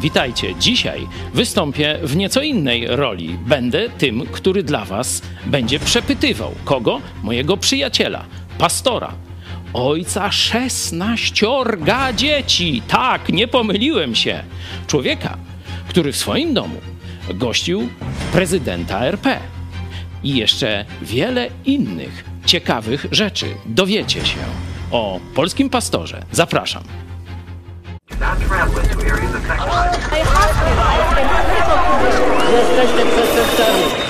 Witajcie. Dzisiaj wystąpię w nieco innej roli. Będę tym, który dla Was będzie przepytywał. Kogo? Mojego przyjaciela, pastora. Ojca szesnaściorga dzieci. Tak, nie pomyliłem się. Człowieka, który w swoim domu gościł prezydenta RP. I jeszcze wiele innych ciekawych rzeczy dowiecie się o polskim pastorze. Zapraszam. Not traveling to areas affected by... I hospitalized in critical condition. Yes, yes, yes, yes, yes.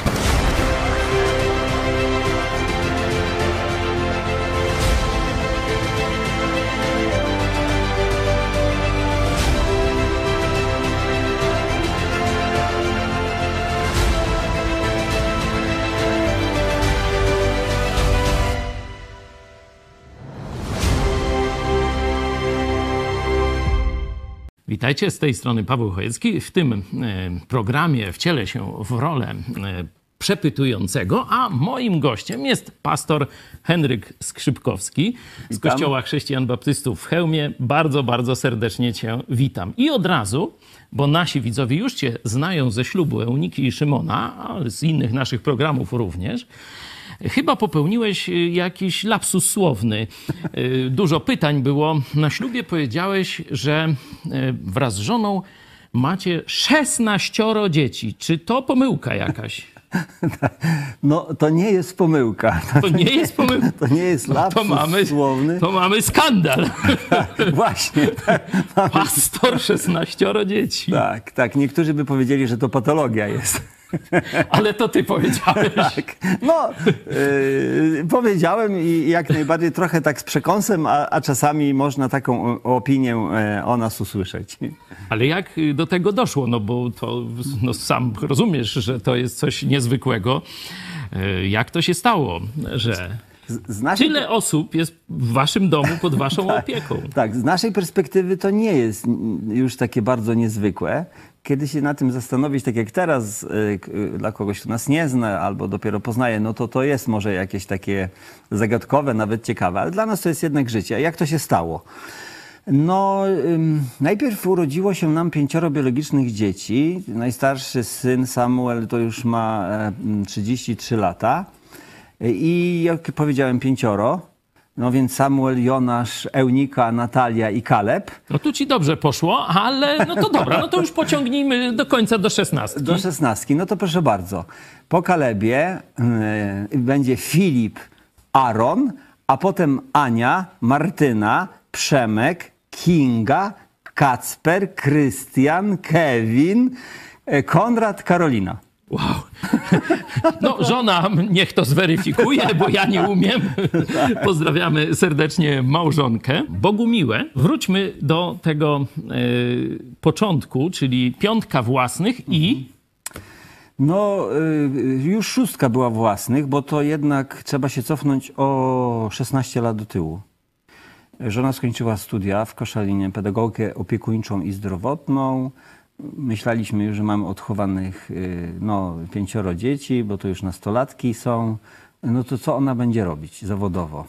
Witajcie, z tej strony Paweł Chojecki. W tym e, programie wcielę się w rolę e, przepytującego, a moim gościem jest pastor Henryk Skrzypkowski z Witam. Kościoła Chrześcijan Baptystów w Chełmie. Bardzo, bardzo serdecznie Cię witam. I od razu, bo nasi widzowie już Cię znają ze ślubu Euniki i Szymona, ale z innych naszych programów również, Chyba popełniłeś y, jakiś lapsus słowny. Y, Dużo pytań było. Na ślubie powiedziałeś, że y, wraz z żoną macie 16 dzieci. Czy to pomyłka jakaś? No, to nie jest pomyłka. To nie jest pomyłka. To nie jest lapsus To mamy, słowny. to mamy skandal. Właśnie. Tak, mamy- Pastor 16 dzieci. tak, tak. Niektórzy by powiedzieli, że to patologia jest. Ale to ty powiedziałeś. Tak. No, yy, powiedziałem i jak najbardziej trochę tak z przekąsem, a, a czasami można taką opinię e, o nas usłyszeć. Ale jak do tego doszło? No bo to no, sam rozumiesz, że to jest coś niezwykłego. Y, Jak to się stało, że Z, naszej, tyle osób jest w waszym domu pod waszą opieką? tak, z naszej perspektywy to nie jest już takie bardzo niezwykłe. Kiedy się na tym zastanowić, tak jak teraz, y, y, dla kogoś, kto nas nie zna albo dopiero poznaje, no to to jest może jakieś takie zagadkowe, nawet ciekawe, ale dla nas to jest jednak życie. Jak to się stało? No, najpierw urodziło się nam pięcioro biologicznych dzieci. Najstarszy syn Samuel to już ma e, mm, 33 lata. I jak powiedziałem, pięcioro. No więc Samuel, Jonasz, Eunika, Natalia i Kaleb. No tu ci dobrze poszło, ale no to dobra, no to już pociągnijmy do końca do szesnastki. Do szesnastki. No to proszę bardzo. Po Kalebie y, będzie Filip, Aaron, a potem Ania, Martyna, Przemek, Kinga, Kacper, Krystian, Kevin, y, Konrad, Karolina. Wow. No żona niech to zweryfikuje, bo ja nie umiem. Pozdrawiamy serdecznie małżonkę. Bogu miłe. Wróćmy do tego e, początku, czyli piątka własnych i... No, y, już szóstka była własnych, bo to jednak trzeba się cofnąć o 16 lat do tyłu. Żona skończyła studia w Koszalinie, pedagogikę opiekuńczą i zdrowotną. Myśleliśmy już, że mamy odchowanych y, no, pięcioro dzieci, bo to już nastolatki są. No to co ona będzie robić zawodowo?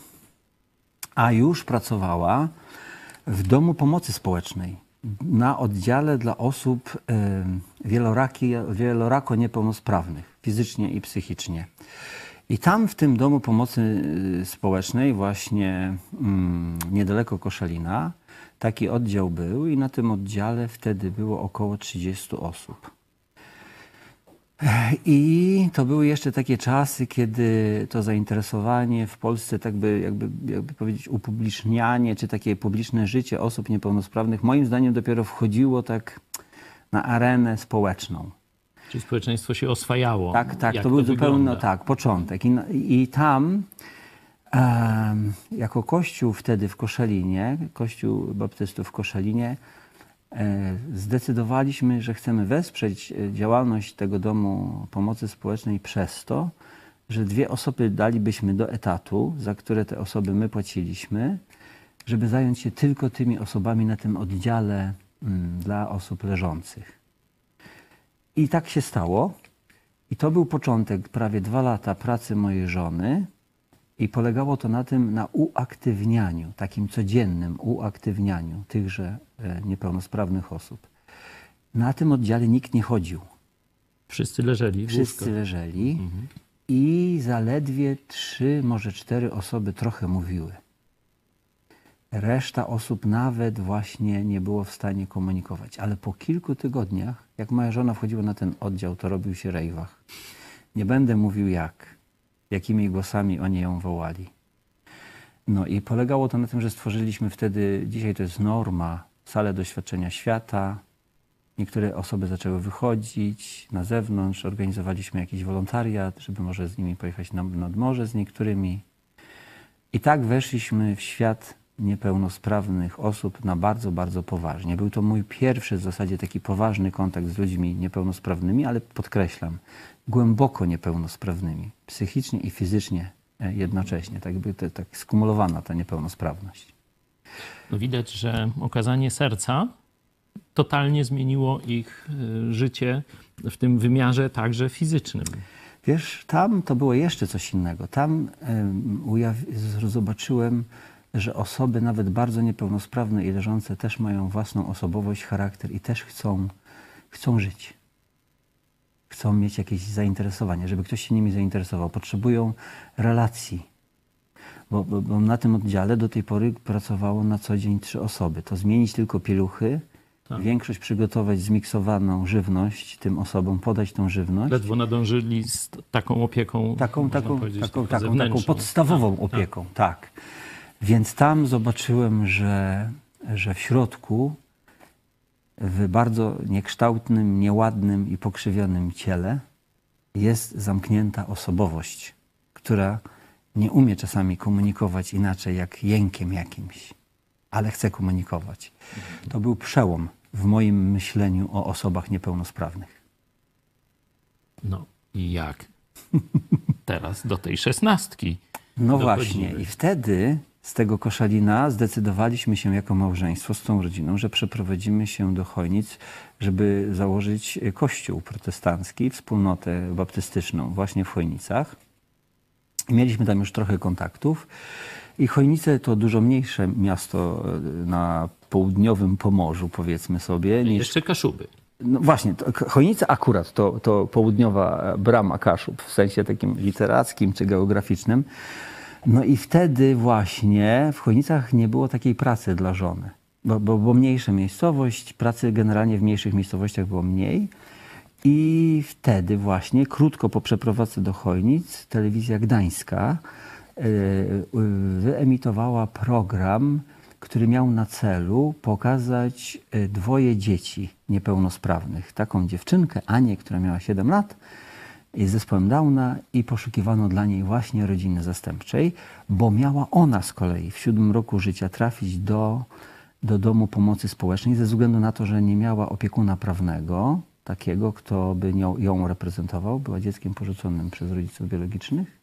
A już pracowała w Domu Pomocy Społecznej na oddziale dla osób y, wieloraki, wielorako niepełnosprawnych fizycznie i psychicznie. I tam w tym Domu Pomocy y, Społecznej, właśnie mm, niedaleko Koszalina, taki oddział był i na tym oddziale wtedy było około 30 osób. I to były jeszcze takie czasy, kiedy to zainteresowanie w Polsce, tak by, jakby, jakby powiedzieć, upublicznianie, czy takie publiczne życie osób niepełnosprawnych, moim zdaniem dopiero wchodziło tak na arenę społeczną. Czy społeczeństwo się oswajało? Tak, tak, Jak to był zupełnie tak, początek. I, I tam, jako kościół wtedy w Koszalinie, kościół baptystów w Koszalinie, e, zdecydowaliśmy, że chcemy wesprzeć e, działalność tego domu pomocy społecznej przez to, że dwie osoby dalibyśmy do etatu, za które te osoby my płaciliśmy, żeby zająć się tylko tymi osobami na tym oddziale mm, dla osób leżących. I tak się stało. I to był początek, prawie dwa lata pracy mojej żony. I polegało to na tym, na uaktywnianiu, takim codziennym uaktywnianiu tychże e, niepełnosprawnych osób. Na tym oddziale nikt nie chodził. Wszyscy leżeli Wszyscy leżeli i zaledwie trzy, może cztery osoby trochę mówiły. Reszta osób nawet właśnie nie było w stanie komunikować. Ale po kilku tygodniach, jak moja żona wchodziła na ten oddział, to robił się rejwach. Nie będę mówił jak, jakimi głosami oni ją wołali. No i polegało to na tym, że stworzyliśmy wtedy, dzisiaj to jest norma, salę doświadczenia świata. Niektóre osoby zaczęły wychodzić na zewnątrz, organizowaliśmy jakiś wolontariat, żeby może z nimi pojechać na, nad morze z niektórymi. I tak weszliśmy w świat niepełnosprawnych osób na bardzo, bardzo poważnie. Był to mój pierwszy w zasadzie taki poważny kontakt z ludźmi niepełnosprawnymi, ale podkreślam, głęboko niepełnosprawnymi, psychicznie i fizycznie e, jednocześnie. Tak jakby te, tak skumulowana ta niepełnosprawność. No widać, że okazanie serca totalnie zmieniło ich y, życie w tym wymiarze także fizycznym. Wiesz, tam to było jeszcze coś innego. Tam zobaczyłem, że osoby nawet bardzo niepełnosprawne i leżące też mają własną osobowość, charakter i też chcą, chcą żyć. Chcą mieć jakieś zainteresowanie, żeby ktoś się nimi zainteresował. Potrzebują relacji. Bo, bo, bo na tym oddziale do tej pory pracowało na co dzień trzy osoby. To zmienić tylko pieluchy, Tak. większość przygotować zmiksowaną żywność tym osobom, podać tą żywność. Ledwo nadążyli z taką opieką. Taką, taką, taką, taką, taką podstawową Tak, opieką, tak. Więc tam zobaczyłem, że, że w środku, w bardzo niekształtnym, nieładnym i pokrzywionym ciele jest zamknięta osobowość, która nie umie czasami komunikować inaczej jak jękiem jakimś, ale chce komunikować. To był przełom w moim myśleniu o osobach niepełnosprawnych. No i jak? Teraz do tej szesnastki. No dochodzimy. właśnie. I wtedy z tego koszalina zdecydowaliśmy się jako małżeństwo z tą rodziną, że przeprowadzimy się do Chojnic, żeby założyć kościół protestancki, wspólnotę baptystyczną właśnie w Chojnicach. Mieliśmy tam już trochę kontaktów. I Chojnice to dużo mniejsze miasto e, na południowym Pomorzu, powiedzmy sobie, niż Jeszcze Kaszuby. no właśnie, Chojnice akurat to, to południowa brama Kaszub w sensie takim literackim czy geograficznym. No i wtedy właśnie w Chojnicach nie było takiej pracy dla żony, bo, bo, bo mniejsza miejscowość, pracy generalnie w mniejszych miejscowościach było mniej. I wtedy właśnie, krótko po przeprowadzce do Chojnic, telewizja gdańska e, y, wyemitowała program, który miał na celu pokazać e, dwoje dzieci niepełnosprawnych. Taką dziewczynkę, Anię, która miała 7 lat, z zespołem Downa i poszukiwano dla niej właśnie rodziny zastępczej, bo miała ona z kolei w siódmym roku życia trafić do, do domu pomocy społecznej ze względu na to, że nie miała opiekuna prawnego, takiego, kto by nią, ją reprezentował. Była dzieckiem porzuconym przez rodziców biologicznych.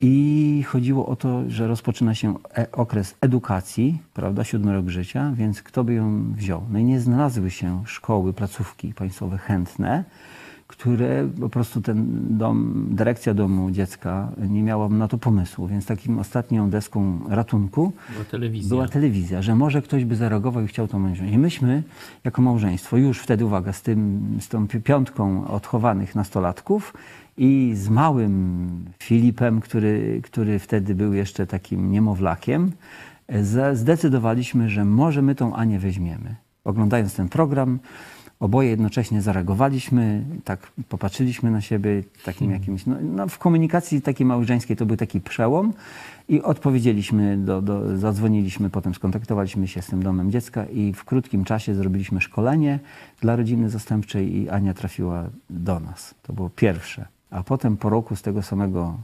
I chodziło o to, że rozpoczyna się e okres edukacji, prawda, siódmy rok życia, więc kto by ją wziął? No i nie znalazły się szkoły, placówki państwowe chętne, które po prostu ten dom, dyrekcja domu dziecka nie miała na to pomysłu, więc takim ostatnią deską ratunku Była telewizja. była telewizja, że może ktoś by zareagował i chciał to mężczyzn. I myśmy, jako małżeństwo, już wtedy, uwaga, z, tym, z tą pi- piątką odchowanych nastolatków i z małym Filipem, który, który wtedy był jeszcze takim niemowlakiem, e, zdecydowaliśmy, że może my tą Anię weźmiemy. Oglądając ten program, oboje jednocześnie zareagowaliśmy, tak popatrzyliśmy na siebie takim jakimś, no, no w komunikacji takiej małżeńskiej to był taki przełom i odpowiedzieliśmy, do, do, zadzwoniliśmy, potem skontaktowaliśmy się z tym domem dziecka i w krótkim czasie zrobiliśmy szkolenie dla rodziny zastępczej i Ania trafiła do nas. To było pierwsze. A potem po roku z tego samego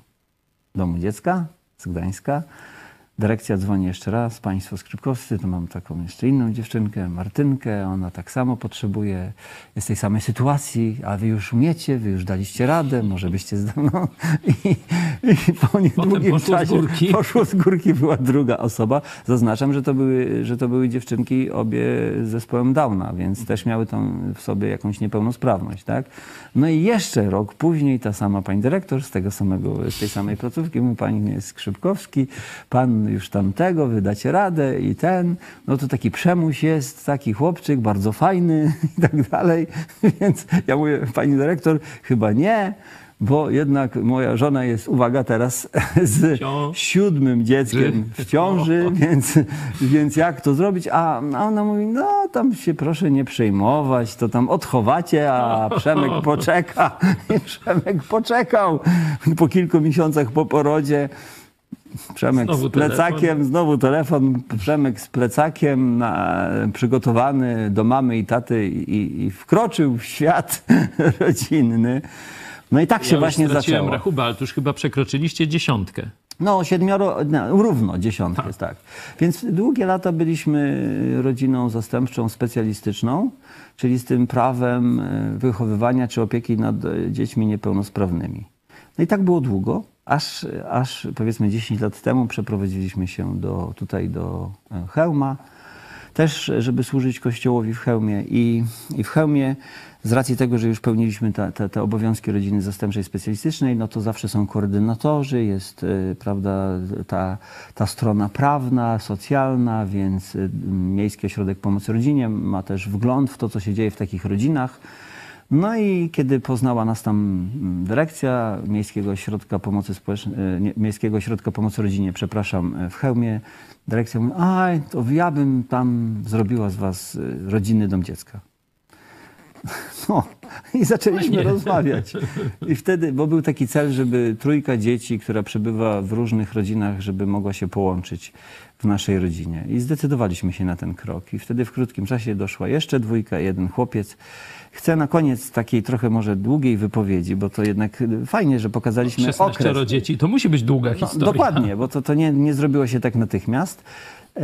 domu dziecka, z Gdańska, dyrekcja dzwoni jeszcze raz, państwo skrzypkowscy, to mam taką jeszcze inną dziewczynkę, Martynkę, ona tak samo potrzebuje, jest tej samej sytuacji, a wy już umiecie, wy już daliście radę, może byście z no, i, i po niedługim poszło z czasie górki. poszło z górki, była druga osoba. Zaznaczam, że to były, że to były dziewczynki obie z zespołem Downa, więc też miały tam w sobie jakąś niepełnosprawność, tak? No i jeszcze rok później ta sama pani dyrektor z tego samego, z tej samej placówki, mówi pani Skrzypkowski, pan już tamtego, wy dacie radę i ten. No to taki przemuś jest, taki chłopczyk, bardzo fajny i tak dalej. Więc ja mówię, pani dyrektor, chyba nie bo jednak moja żona jest, uwaga teraz, z siódmym dzieckiem w ciąży, więc, więc jak to zrobić? A, a ona mówi, no tam się proszę nie przejmować, to tam odchowacie, a Przemek poczeka. I Przemek poczekał po kilku miesiącach po porodzie. Przemek Znowu z plecakiem, telefon. znowu telefon, Przemek z plecakiem na, przygotowany do mamy i taty i, i wkroczył w świat rodzinny. No i tak się ja właśnie już zaczęło. rachubę, ale to już chyba przekroczyliście dziesiątkę. No, siedmioro, no, równo, dziesiątkę, tak. Więc długie lata byliśmy rodziną zastępczą, specjalistyczną, czyli z tym prawem e, wychowywania czy opieki nad e, dziećmi niepełnosprawnymi. No i tak było długo, aż, aż powiedzmy 10 lat temu przeprowadziliśmy się do, tutaj do e, Chełma, też żeby służyć Kościołowi w Chełmie i, i w Chełmie z racji tego, że już pełniliśmy te, te, te obowiązki rodziny zastępczej specjalistycznej, no to zawsze są koordynatorzy, jest y, prawda, ta, ta strona prawna, socjalna, więc y, Miejski Ośrodek Pomocy Rodzinie ma też wgląd w to, co się dzieje w takich rodzinach. No i kiedy poznała nas tam mm, dyrekcja Miejskiego Ośrodka Pomocy Społecznej, nie, Miejskiego Ośrodka Pomocy Rodzinie, przepraszam, y, w Chełmie, dyrekcja mówi, aj, to ja bym tam zrobiła z was y, rodzinny dom dziecka. No i zaczęliśmy Fajnie. rozmawiać. I wtedy, bo był taki cel, żeby trójka dzieci, która przebywa w różnych rodzinach, żeby mogła się połączyć w naszej rodzinie. I zdecydowaliśmy się na ten krok. I wtedy w krótkim czasie doszła jeszcze dwójka, jeden chłopiec. Chcę na koniec takiej trochę może długiej wypowiedzi, bo to jednak y, fajnie, że pokazaliśmy 16 okres. dzieci, to musi być długa No, historia. dokładnie, bo to, to nie, nie zrobiło się tak natychmiast. E,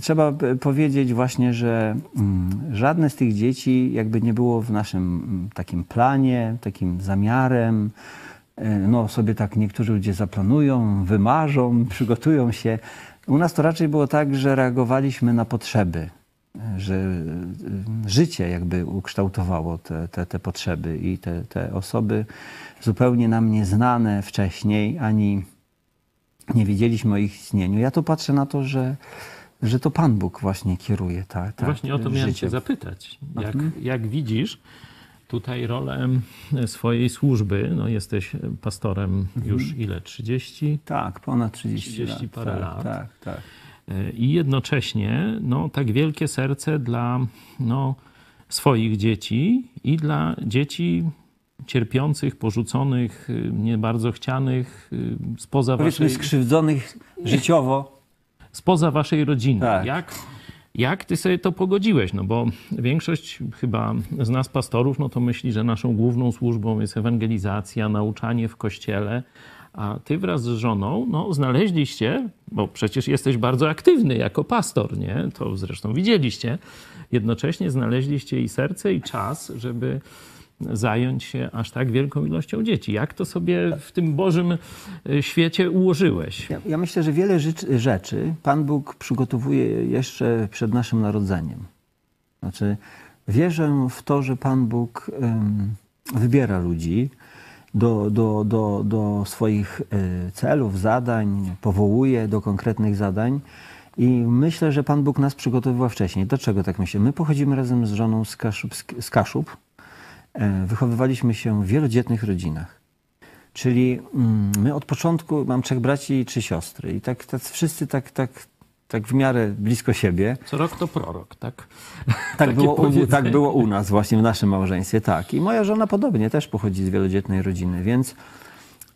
trzeba powiedzieć właśnie, że mm, żadne z tych dzieci jakby nie było w naszym mm, takim planie, takim zamiarem. E, no sobie tak niektórzy ludzie zaplanują, wymarzą, przygotują się. U nas to raczej było tak, że reagowaliśmy na potrzeby, że e, życie jakby ukształtowało te, te, te potrzeby i te, te osoby zupełnie nam nieznane wcześniej, ani nie wiedzieliśmy o ich istnieniu. Ja to patrzę na to, że, że to Pan Bóg właśnie kieruje tak, tak, Właśnie o to miałem życiem. cię zapytać. Jak, Mhm. jak widzisz tutaj rolę swojej służby, no jesteś pastorem Mhm. już ile? 30? Tak, ponad 30, 30 lat. parę tak, lat. Tak, tak. I jednocześnie no, tak wielkie serce dla no, swoich dzieci i dla dzieci cierpiących, porzuconych, nie bardzo chcianych spoza Powiedzmy waszej, skrzywdzonych życiowo. spoza waszej rodziny. Tak. Jak, jak ty sobie to pogodziłeś? No bo większość chyba z nas pastorów, no to myśli, że naszą główną służbą jest ewangelizacja, nauczanie w kościele, a ty wraz z żoną, no znaleźliście, bo przecież jesteś bardzo aktywny jako pastor, nie? To zresztą widzieliście. Jednocześnie znaleźliście i serce, i czas, żeby zająć się aż tak wielką ilością dzieci. Jak to sobie w tym Bożym y, świecie ułożyłeś? Ja, ja myślę, że wiele rzeczy, Pan Bóg przygotowuje jeszcze przed naszym narodzeniem. Znaczy, wierzę w to, że Pan Bóg wybiera ludzi do, do, do, do swoich e, celów, zadań, powołuje do konkretnych zadań. I myślę, że Pan Bóg nas przygotowywał wcześniej. Dlaczego tak myślę? My pochodzimy razem z żoną z Kaszub. Z Kaszub. E, Wychowywaliśmy się w wielodzietnych rodzinach. Czyli mm, my od początku, mam trzech braci i trzy siostry. I tak, tak wszyscy tak, tak, tak w miarę blisko siebie. Co rok to prorok, tak? Tak było, u, tak było u nas właśnie w naszym małżeństwie, tak. I moja żona podobnie też pochodzi z wielodzietnej rodziny, więc,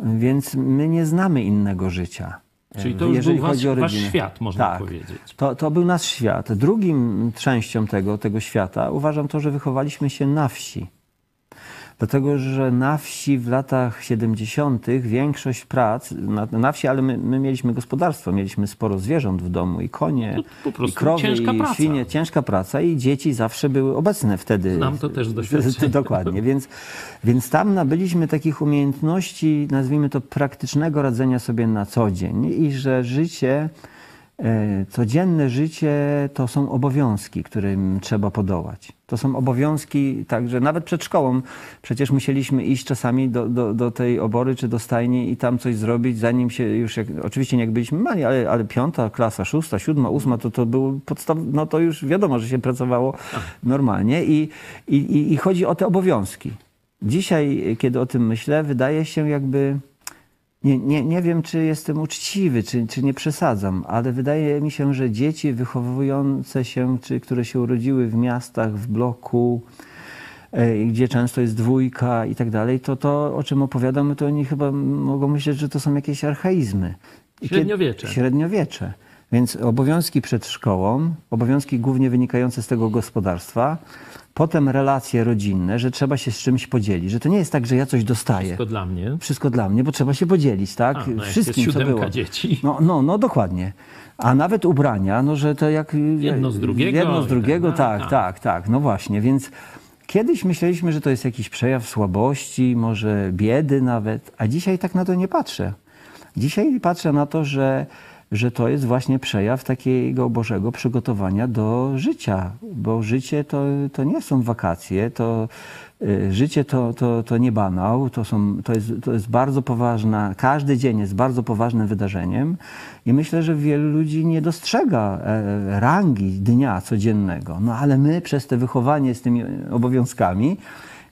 więc my nie znamy innego życia. Czyli to już jeżeli był wasz, chodzi o wasz świat, można Tak. powiedzieć. To, to był nasz świat. Drugim częścią tego, tego świata uważam to, że wychowaliśmy się na wsi. Dlatego, że na wsi w latach 70. większość prac, na, na wsi, ale my, my mieliśmy gospodarstwo, mieliśmy sporo zwierząt w domu i konie, i krowy, ciężka i praca. świnie. Ciężka praca i dzieci zawsze były obecne wtedy. Znam to też z doświadczenia. Dokładnie, więc, więc tam nabyliśmy takich umiejętności, nazwijmy to praktycznego radzenia sobie na co dzień i że życie Codzienne życie to są obowiązki, którym trzeba podołać. To są obowiązki także nawet przed szkołą. Przecież musieliśmy iść czasami do, do, do tej obory czy do stajni i tam coś zrobić, zanim się już, jak, oczywiście nie jak byliśmy mali, ale, ale piąta klasa, szósta, siódma, ósma, to to był podstaw, no to już wiadomo, że się pracowało normalnie i, i- i chodzi o te obowiązki. Dzisiaj, kiedy o tym myślę, wydaje się jakby nie, nie, nie wiem, czy jestem uczciwy, czy, czy nie przesadzam, ale wydaje mi się, że dzieci wychowujące się, czy które się urodziły w miastach, w bloku, e, gdzie często jest dwójka i tak dalej, to to, o czym opowiadamy, to oni chyba mogą myśleć, że to są jakieś archaizmy. Średniowiecze. Średniowiecze. Więc obowiązki przed szkołą, obowiązki głównie wynikające z tego gospodarstwa, potem relacje rodzinne, że trzeba się z czymś podzielić, że to nie jest tak, że ja coś dostaję Wszystko dla mnie. wszystko dla mnie, bo trzeba się podzielić, tak? A, no Wszystkim, co było. dzieci. No, no, no, dokładnie. A nawet ubrania, no, że to jak... Jedno z drugiego Jedno z drugiego, dalej, tak, tak. tak, tak, no właśnie, więc kiedyś myśleliśmy, że to jest jakiś przejaw słabości, może biedy nawet, a dzisiaj tak na to nie patrzę. Dzisiaj patrzę na to, że, że to jest właśnie przejaw takiego Bożego przygotowania do życia, bo życie to, to nie są wakacje, to y, życie to, to, to nie banał, to, są, to, jest, to jest bardzo poważna, każdy dzień jest bardzo poważnym wydarzeniem i myślę, że wielu ludzi nie dostrzega e, rangi dnia codziennego. No ale my przez te wychowanie z tymi obowiązkami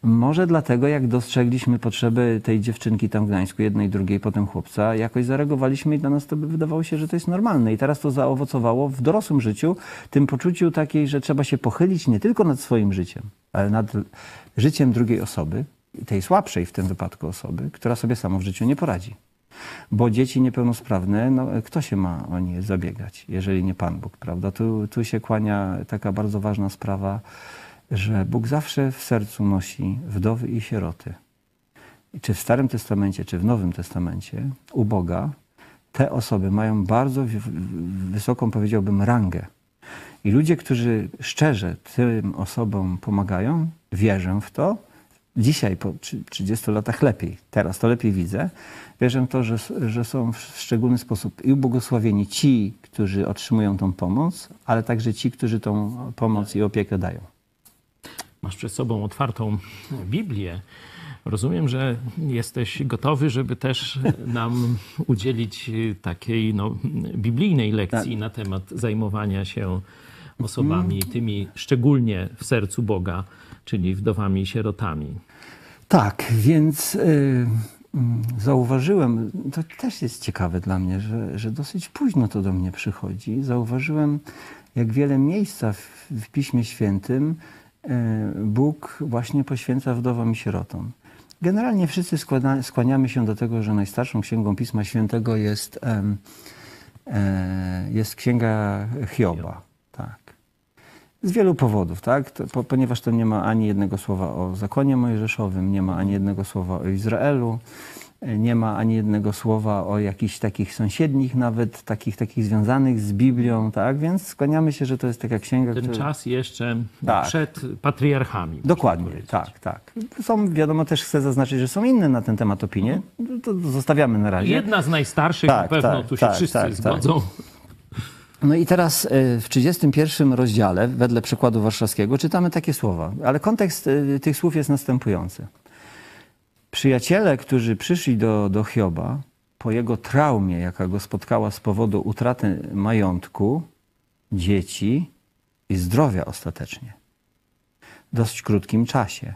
może dlatego, jak dostrzegliśmy potrzeby tej dziewczynki tam w Gdańsku, jednej, drugiej, potem chłopca, jakoś zareagowaliśmy i dla nas to by wydawało się, że to jest normalne. I teraz to zaowocowało w dorosłym życiu, tym poczuciu takiej, że trzeba się pochylić nie tylko nad swoim życiem, ale nad życiem drugiej osoby, tej słabszej w tym wypadku osoby, która sobie sama w życiu nie poradzi. Bo dzieci niepełnosprawne, no, kto się ma o nie zabiegać, jeżeli nie Pan Bóg, prawda? Tu, tu się kłania taka bardzo ważna sprawa, że Bóg zawsze w sercu nosi wdowy i sieroty. I czy w Starym Testamencie, czy w Nowym Testamencie u Boga te osoby mają bardzo wysoką, powiedziałbym, rangę. I ludzie, którzy szczerze tym osobom pomagają, wierzę w to, dzisiaj po trzy- 30 latach lepiej, teraz to lepiej widzę, wierzę w to, że, że są w szczególny sposób i ubłogosławieni ci, którzy otrzymują tą pomoc, ale także ci, którzy tą pomoc i opiekę dają. Masz przed sobą otwartą Biblię. Rozumiem, że jesteś gotowy, żeby też nam udzielić takiej no, biblijnej lekcji Tak. na temat zajmowania się osobami tymi szczególnie w sercu Boga, czyli wdowami i sierotami. Tak, więc y, mm, zauważyłem, to też jest ciekawe dla mnie, że, że dosyć późno to do mnie przychodzi. Zauważyłem, jak wiele miejsca w, w Piśmie Świętym Bóg właśnie poświęca wdowom i sierotom. Generalnie wszyscy skłaniamy się do tego, że najstarszą księgą Pisma Świętego jest, e, jest księga Hioba. Tak. Z wielu powodów, tak? To, po, ponieważ to nie ma ani jednego słowa o zakonie mojżeszowym, nie ma ani jednego słowa o Izraelu, e, nie ma ani jednego słowa o jakichś takich sąsiednich, nawet takich, takich związanych z Biblią, tak? Więc skłaniamy się, że to jest taka księga, Ten czas jeszcze Tak. przed patriarchami. Dokładnie, tak, tak. Są, wiadomo, też chcę zaznaczyć, że są inne na ten temat opinie. To, to zostawiamy na razie. Jedna z najstarszych, Tak, na pewno tak, tu się tak, wszyscy tak, tak. zgodzą. No i teraz y, w 31 rozdziale, wedle przykładu warszawskiego, czytamy takie słowa, ale kontekst y, tych słów jest następujący. Przyjaciele, którzy przyszli do, do Hioba po jego traumie, jaka go spotkała z powodu utraty majątku, dzieci i zdrowia ostatecznie, w dość krótkim czasie.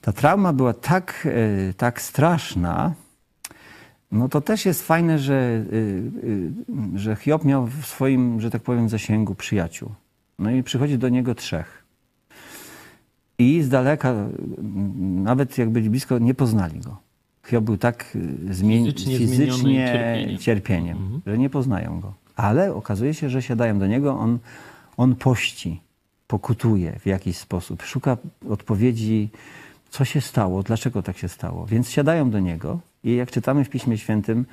Ta trauma była tak, y, tak straszna, no to też jest fajne, że, y, y, że Hiob miał w swoim, że tak powiem, zasięgu przyjaciół. No i przychodzi do niego trzech. I z daleka, nawet jak byli blisko, nie poznali go. Hiob był tak y, zmieni- Fizycznie fizycznie, cierpieniem. cierpieniem, Mhm. że nie poznają go. Ale okazuje się, że siadają do niego, on, on pości, pokutuje w jakiś sposób, szuka odpowiedzi, co się stało, dlaczego tak się stało. Więc siadają do niego i jak czytamy w Piśmie Świętym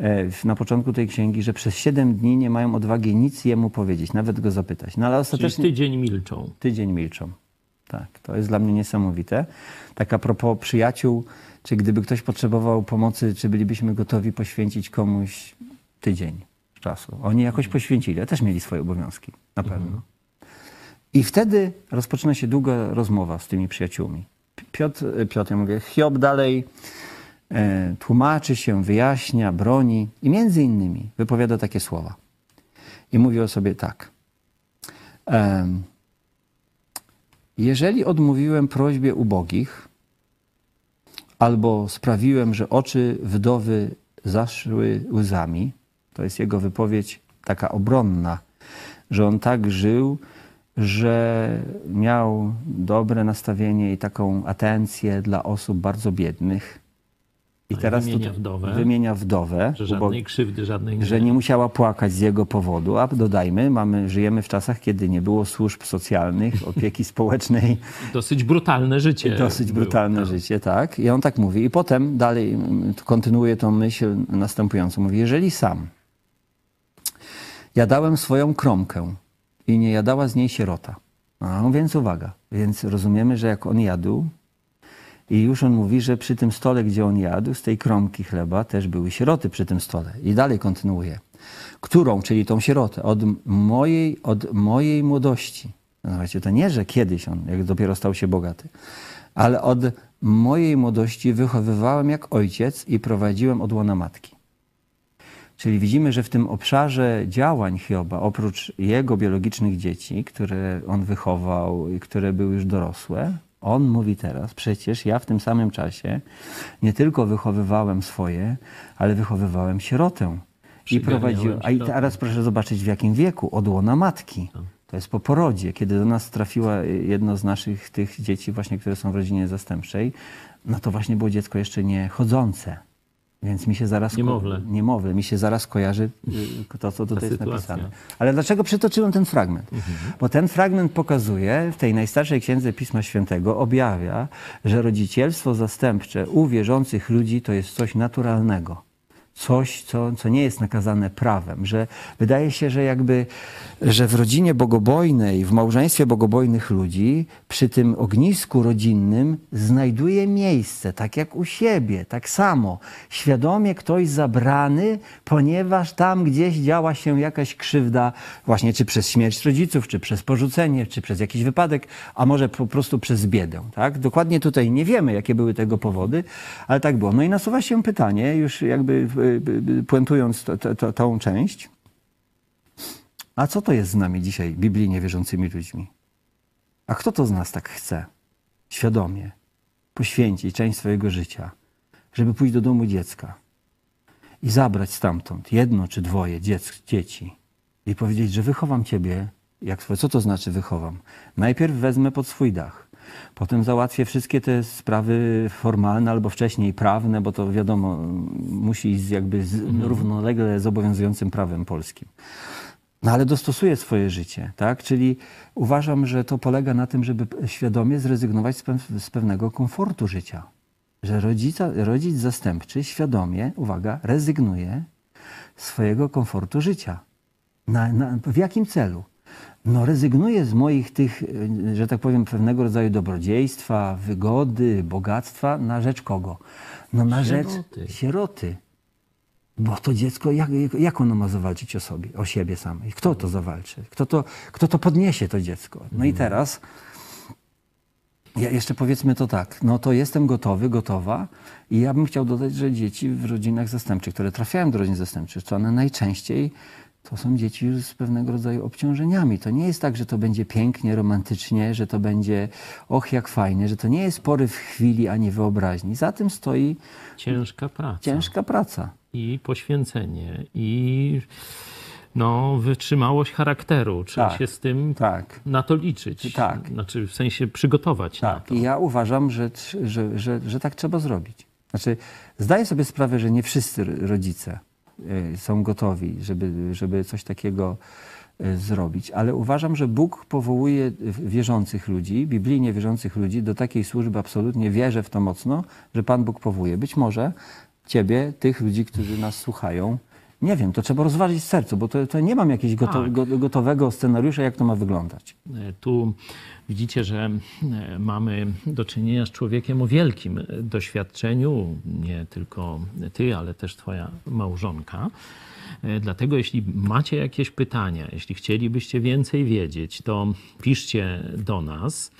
e, na początku tej księgi, że przez siedem dni nie mają odwagi nic jemu powiedzieć, nawet go zapytać. No ale Czyli ostatecznie tydzień milczą. tydzień milczą. Tak, to jest dla mnie niesamowite. Tak a propos przyjaciół, czy gdyby ktoś potrzebował pomocy, czy bylibyśmy gotowi poświęcić komuś tydzień? czasu. Oni jakoś poświęcili, a też mieli swoje obowiązki, na pewno. I wtedy rozpoczyna się długa rozmowa z tymi przyjaciółmi. Piotr, Piotr ja mówię, Hiob dalej e, tłumaczy się, wyjaśnia, broni i między innymi wypowiada takie słowa. I mówi o sobie tak. Jeżeli odmówiłem prośbie ubogich, albo sprawiłem, że oczy wdowy zaszły łzami, to jest jego wypowiedź taka obronna, że on tak żył, że miał dobre nastawienie i taką atencję dla osób bardzo biednych. I No i teraz wymienia wdowę. wymienia wdowę, Że żadnej krzywdy, żadnej że nie musiała płakać z jego powodu, a dodajmy, mamy, żyjemy w czasach, kiedy nie było służb socjalnych, opieki społecznej, Dosyć brutalne życie. dosyć było. brutalne Tak. życie, tak? I on tak mówi. I potem dalej mm, kontynuuje tą myśl następującą. Mówi, jeżeli sam jadałem swoją kromkę i nie jadała z niej sierota. A więc uwaga, więc rozumiemy, że jak on jadł i już on mówi, że przy tym stole, gdzie on jadł, z tej kromki chleba też były sieroty przy tym stole. I dalej kontynuuje. Którą, czyli tą sierotę, od mojej, od mojej młodości. No, Słuchajcie, to nie, że kiedyś on, jak dopiero stał się bogaty, ale od mojej młodości wychowywałem jak ojciec i prowadziłem od łona matki. Czyli widzimy, że w tym obszarze działań Hioba, oprócz jego biologicznych dzieci, które on wychował i które były już dorosłe, on mówi teraz, przecież ja w tym samym czasie nie tylko wychowywałem swoje, ale wychowywałem sierotę. I prowadziłem. A i teraz proszę zobaczyć w jakim wieku, od łona matki. To jest po porodzie, kiedy do nas trafiła jedno z naszych tych dzieci, właśnie, które są w rodzinie zastępczej, no to właśnie było dziecko jeszcze nie chodzące. Więc mi się zaraz. ko- Niemowlę. Niemowlę. Mi się zaraz kojarzy y, to, co tutaj jest napisane. Ale dlaczego przytoczyłem ten fragment? Bo ten fragment pokazuje, w tej najstarszej księdze Pisma Świętego objawia, że rodzicielstwo zastępcze u wierzących ludzi to jest coś naturalnego coś, co, co nie jest nakazane prawem, że wydaje się, że jakby, że w rodzinie bogobojnej, w małżeństwie bogobojnych ludzi, przy tym ognisku rodzinnym znajduje miejsce, tak jak u siebie, tak samo. Świadomie ktoś zabrany, ponieważ tam gdzieś działa się jakaś krzywda, właśnie czy przez śmierć rodziców, czy przez porzucenie, czy przez jakiś wypadek, a może po prostu przez biedę. Tak? Dokładnie tutaj nie wiemy, jakie były tego powody, ale tak było. No i nasuwa się pytanie, już jakby puentując to, to, to, tą część, a co to jest z nami dzisiaj, biblijnie wierzącymi ludźmi? A kto to z nas tak chce, świadomie, poświęcić część swojego życia, żeby pójść do domu dziecka i zabrać stamtąd jedno czy dwoje dziec, dzieci i powiedzieć, że wychowam ciebie jak. Co to znaczy wychowam? Najpierw wezmę pod swój dach. Potem załatwię wszystkie te sprawy formalne albo wcześniej prawne, bo to wiadomo, musi iść jakby z, równolegle z obowiązującym prawem polskim. No ale dostosuję swoje życie, tak? Czyli uważam, że to polega na tym, żeby świadomie zrezygnować z, pew- z pewnego komfortu życia. Że rodzica, rodzic zastępczy świadomie, uwaga, rezygnuje swojego komfortu życia. Na, na, w jakim celu? No rezygnuję z moich tych, y, że tak powiem, pewnego rodzaju dobrodziejstwa, wygody, bogactwa na rzecz kogo? No na Sieroty. rzecz sieroty. Bo to dziecko, jak, jak ono ma zawalczyć o sobie, o siebie samej? Kto to zawalczy? Kto to, kto to podniesie, to dziecko? No i teraz, ja jeszcze powiedzmy to tak, no to jestem gotowy, gotowa i ja bym chciał dodać, że dzieci w rodzinach zastępczych, które trafiają do rodzin zastępczych, to one najczęściej to są dzieci już z pewnego rodzaju obciążeniami. To nie jest tak, że to będzie pięknie, romantycznie, że to będzie och jak fajnie, że to nie jest poryw chwili ani wyobraźni. Za tym stoi Ciężka praca. ciężka praca. I poświęcenie. I no, wytrzymałość charakteru. Trzeba Tak, się z tym Tak. na to liczyć. Tak. Znaczy w sensie przygotować na Tak, to. i ja uważam, że, że, że, że tak trzeba zrobić. Znaczy, zdaję sobie sprawę, że nie wszyscy rodzice są gotowi, żeby, żeby coś takiego y, zrobić, ale uważam, że Bóg powołuje wierzących ludzi, biblijnie wierzących ludzi do takiej służby, absolutnie wierzę w to mocno, że Pan Bóg powołuje. Być może ciebie, tych ludzi, którzy nas słuchają, nie wiem, to trzeba rozważyć w sercu, bo to, to nie mam jakiegoś goto, Tak. go- gotowego scenariusza, jak to ma wyglądać. E, Tu widzicie, że e, mamy do czynienia z człowiekiem o wielkim e, doświadczeniu, nie tylko ty, ale też twoja małżonka. Dlatego jeśli macie jakieś pytania, jeśli chcielibyście więcej wiedzieć, to piszcie do nas.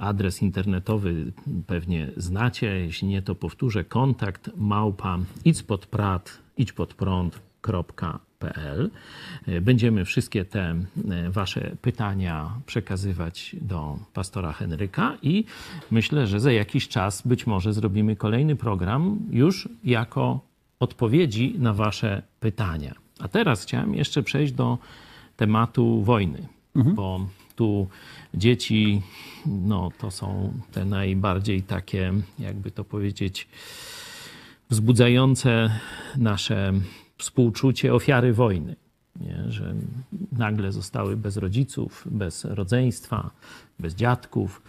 Adres internetowy pewnie znacie, jeśli nie to powtórzę, kontakt małpa idźpodprat, idźpodprąd.pl. E, Będziemy wszystkie te wasze pytania przekazywać do pastora Henryka i myślę, że za jakiś czas być może zrobimy kolejny program już jako odpowiedzi na wasze pytania. A teraz chciałem jeszcze przejść do tematu wojny, bo tu dzieci, no to są te najbardziej takie, jakby to powiedzieć, wzbudzające nasze współczucie ofiary wojny. Nie? Że nagle zostały bez rodziców, bez rodzeństwa, bez dziadków,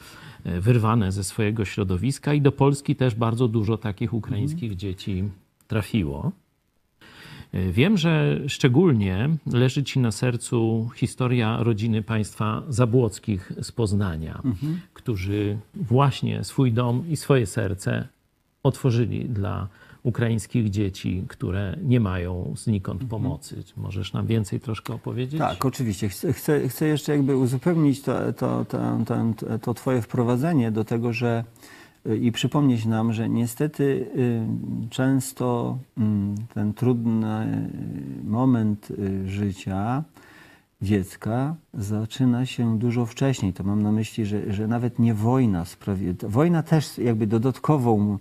e, wyrwane ze swojego środowiska i do Polski też bardzo dużo takich ukraińskich dzieci trafiło. E, Wiem, że szczególnie leży Ci na sercu historia rodziny państwa Zabłockich z Poznania, którzy właśnie swój dom i swoje serce otworzyli dla ukraińskich dzieci, które nie mają znikąd pomocy. Czy Możesz nam więcej troszkę opowiedzieć? Tak, oczywiście. Chcę, chcę, chcę jeszcze jakby uzupełnić to, to, to, to, Twoje wprowadzenie do tego, że y, i przypomnieć nam, że niestety y, często mm, ten trudny y, moment życia dziecka zaczyna się dużo wcześniej. To mam na myśli, że, że nawet nie wojna sprawi... Wojna też jakby dodatkową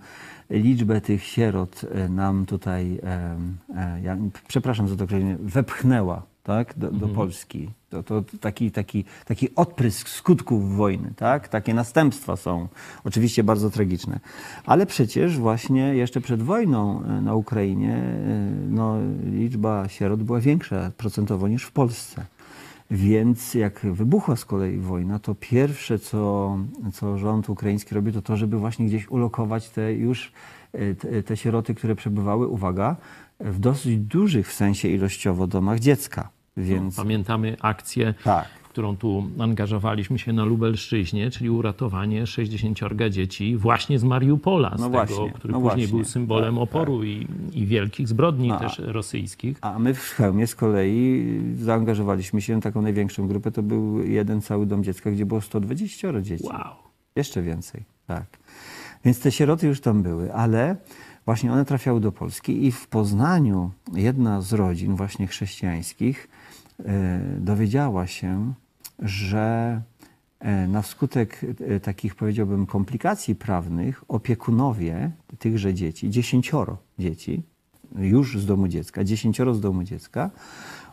liczbę tych sierot e, nam tutaj, e, ja, przepraszam za to określenie, wepchnęła tak, do, do Polski. To, to taki, taki, taki odprysk skutków wojny, tak? takie następstwa są oczywiście bardzo tragiczne. Ale przecież właśnie jeszcze przed wojną e, na Ukrainie no, liczba sierot była większa procentowo niż w Polsce. Więc jak wybuchła z kolei wojna, to pierwsze, co, co rząd ukraiński robi, to to, żeby właśnie gdzieś ulokować te już te, te sieroty, które przebywały, uwaga, w dosyć dużych w sensie ilościowo domach dziecka. Więc Pamiętamy akcję, tak. Którą tu angażowaliśmy się na Lubelszczyźnie, czyli uratowanie 60 dzieci właśnie z Mariupola, z No tego, właśnie, który no później właśnie. był symbolem Tak, oporu I, i wielkich zbrodni A- też rosyjskich. A my w Chełmie z kolei zaangażowaliśmy się w taką największą grupę. To był jeden cały dom dziecka, gdzie było 120 dzieci. Wow. Jeszcze więcej, tak. Więc te sieroty już tam były, ale właśnie one trafiały do Polski i w Poznaniu jedna z rodzin właśnie chrześcijańskich e, dowiedziała się, że e, na skutek e, takich powiedziałbym komplikacji prawnych opiekunowie tychże dzieci, dziesięcioro dzieci, już z domu dziecka, dziesięcioro z domu dziecka,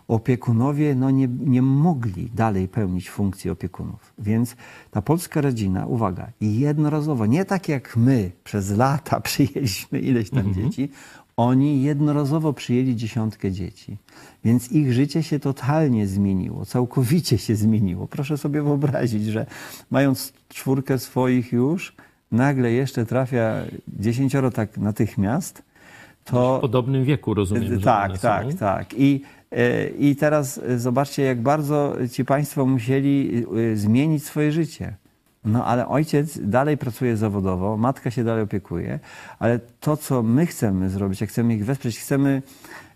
opiekunowie no, nie, nie mogli dalej pełnić funkcji opiekunów. Więc ta polska rodzina, uwaga, jednorazowo, nie tak jak my przez lata przyjęliśmy ileś tam dzieci, oni jednorazowo przyjęli dziesiątkę dzieci. Więc ich życie się totalnie zmieniło, całkowicie się zmieniło. Proszę sobie wyobrazić, że mając czwórkę swoich już, nagle jeszcze trafia dziesięcioro tak natychmiast, to... W podobnym wieku rozumiem, Tak, tak, są. tak. I, e, I teraz e, zobaczcie, jak bardzo ci Państwo musieli e, zmienić swoje życie. No ale ojciec dalej pracuje zawodowo, matka się dalej opiekuje, ale to, co my chcemy zrobić, jak chcemy ich wesprzeć, chcemy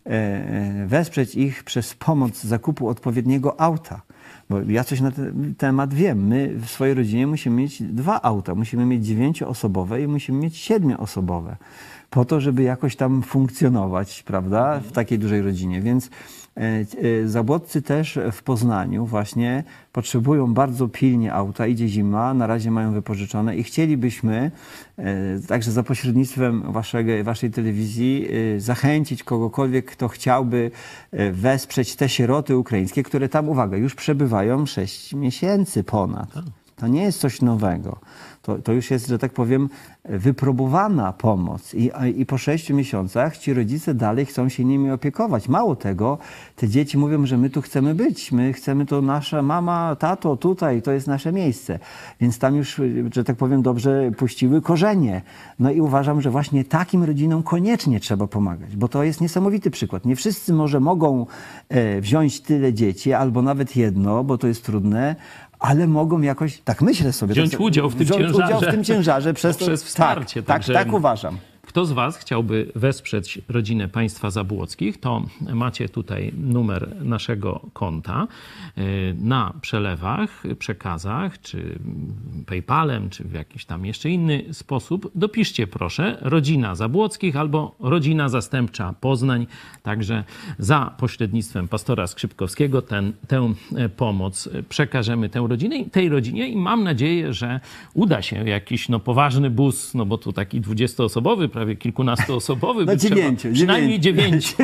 e, e, wesprzeć ich przez pomoc zakupu odpowiedniego auta. Bo ja coś na ten temat wiem. My w swojej rodzinie musimy mieć dwa auta. Musimy mieć dziewięcioosobowe i musimy mieć siedmioosobowe. Po to, żeby jakoś tam funkcjonować, prawda, w takiej dużej rodzinie. Więc e, e, zabłodcy też w Poznaniu właśnie potrzebują bardzo pilnie auta. Idzie zima, na razie mają wypożyczone i chcielibyśmy e, także za pośrednictwem waszego, waszej telewizji zachęcić kogokolwiek, kto chciałby wesprzeć te sieroty ukraińskie, które tam, uwaga, już przebywają 6 miesięcy ponad. To nie jest coś nowego. To, to już jest, że tak powiem, wypróbowana pomoc. I, I po sześciu miesiącach ci rodzice dalej chcą się nimi opiekować. Mało tego, te dzieci mówią, że my tu chcemy być, my chcemy to nasza mama, tato, tutaj, to jest nasze miejsce. Więc tam już, że tak powiem, dobrze puściły korzenie. No i uważam, że właśnie takim rodzinom koniecznie trzeba pomagać, bo to jest niesamowity przykład. Nie wszyscy może mogą e, wziąć tyle dzieci, albo nawet jedno, bo to jest trudne, ale mogą jakoś, tak myślę sobie. Wziąć udział w tym wziąć udział w ciężarze. tym ciężarze przez to, Poprzez wsparcie, Tak, tak, tak uważam. Kto z Was chciałby wesprzeć rodzinę państwa Zabłockich, to macie tutaj numer naszego konta. Y, na przelewach, przekazach, czy PayPalem, czy w jakiś tam jeszcze inny sposób dopiszcie proszę rodzina Zabłockich albo rodzina zastępcza Poznań. Także za pośrednictwem pastora Skrzypkowskiego ten, tę pomoc przekażemy tę rodzinę, tej rodzinie i mam nadzieję, że uda się jakiś no, poważny bus, no bo tu taki dwudziestoosobowy, prawie kilkunastoosobowy, no, dziewięciu, przynajmniej dziewięciu,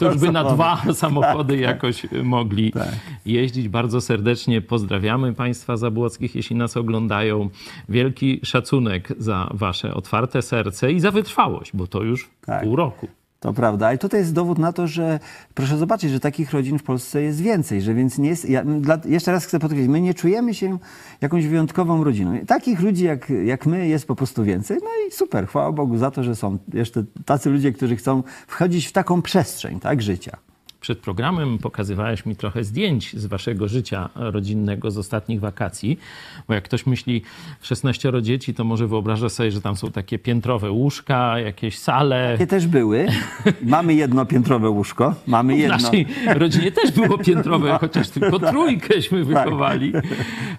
to już by na dwa samochody tak, jakoś mogli tak. jeździć. Bardzo serdecznie pozdrawiamy Państwa Zabłockich, jeśli nas oglądają. Wielki szacunek za Wasze otwarte serce i za wytrwałość, bo to już tak. pół roku. To prawda, ale tutaj jest dowód na to, że proszę zobaczyć, że takich rodzin w Polsce jest więcej, że więc nie jest, ja, dla, jeszcze raz chcę podkreślić, my nie czujemy się jakąś wyjątkową rodziną. Takich ludzi jak, jak my jest po prostu więcej. No i super, chwała Bogu za to, że są jeszcze tacy ludzie, którzy chcą wchodzić w taką przestrzeń, tak, życia przed programem pokazywałeś mi trochę zdjęć z waszego życia rodzinnego z ostatnich wakacji, bo jak ktoś myśli 16 dzieci, to może wyobraża sobie, że tam są takie piętrowe łóżka, jakieś sale. Takie też były. Mamy jedno piętrowe łóżko. Mamy jedno. W naszej rodzinie też było piętrowe, no, chociaż tylko tak, trójkęśmy tak. wychowali. Tak.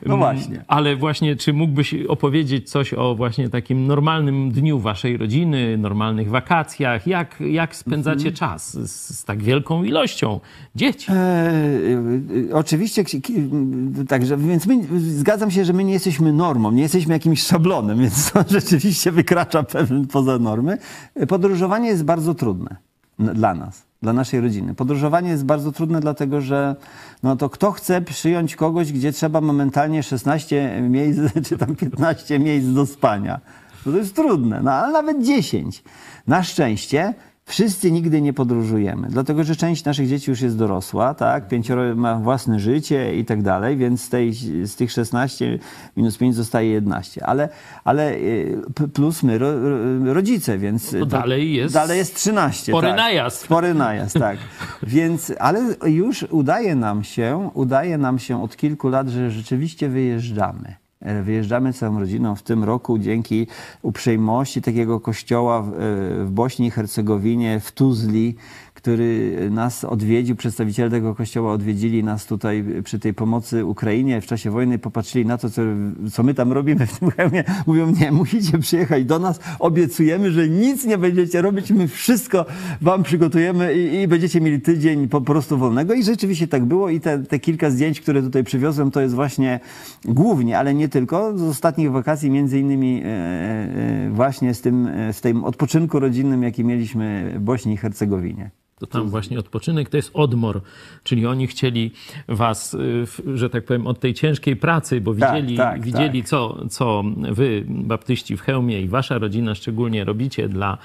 No właśnie. Ale właśnie, czy mógłbyś opowiedzieć coś o właśnie takim normalnym dniu waszej rodziny, normalnych wakacjach? Jak, jak spędzacie mhm. czas z, z tak wielką ilością dzieci. E, e, oczywiście, także, więc my, zgadzam się, że my nie jesteśmy normą, nie jesteśmy jakimś szablonem, więc to rzeczywiście wykracza pewien poza normy. Podróżowanie jest bardzo trudne dla nas, dla naszej rodziny. Podróżowanie jest bardzo trudne, dlatego że no to kto chce przyjąć kogoś, gdzie trzeba momentalnie 16 miejsc, czy tam 15 miejsc do spania? To jest trudne, no ale nawet 10. Na szczęście Wszyscy nigdy nie podróżujemy, dlatego że część naszych dzieci już jest dorosła, tak? Pięcioro ma własne życie i tak dalej, więc z, tej, z tych 16 minus 5 zostaje 11. Ale, ale y, plus my, ro, rodzice, więc. No dalej jest. Dalej jest 13. Spory tak. najazd. Spory najazd, tak. więc, ale już udaje nam się, udaje nam się od kilku lat, że rzeczywiście wyjeżdżamy. E, wyjeżdżamy całą rodziną w tym roku dzięki uprzejmości takiego kościoła w, e, w Bośni i Hercegowinie, w Tuzli, który nas odwiedził, przedstawiciele tego kościoła odwiedzili nas tutaj przy tej pomocy Ukrainie w czasie wojny, popatrzyli na to, co, co my tam robimy w tym hełmie. Mówią, nie, musicie przyjechać do nas, obiecujemy, że nic nie będziecie robić, my wszystko wam przygotujemy i, i będziecie mieli tydzień po prostu wolnego. I rzeczywiście tak było i te, te kilka zdjęć, które tutaj przywiozłem, to jest właśnie głównie, ale nie tylko, z ostatnich wakacji, między innymi e, e, właśnie z tym, e, z tym odpoczynku rodzinnym, jaki mieliśmy w Bośni i Hercegowinie to tam właśnie odpoczynek to jest odmor, czyli oni chcieli was, y, że tak powiem, od tej ciężkiej pracy, bo tak, widzieli, tak, widzieli tak. Co, co wy, baptyści w Chełmie i wasza rodzina szczególnie robicie dla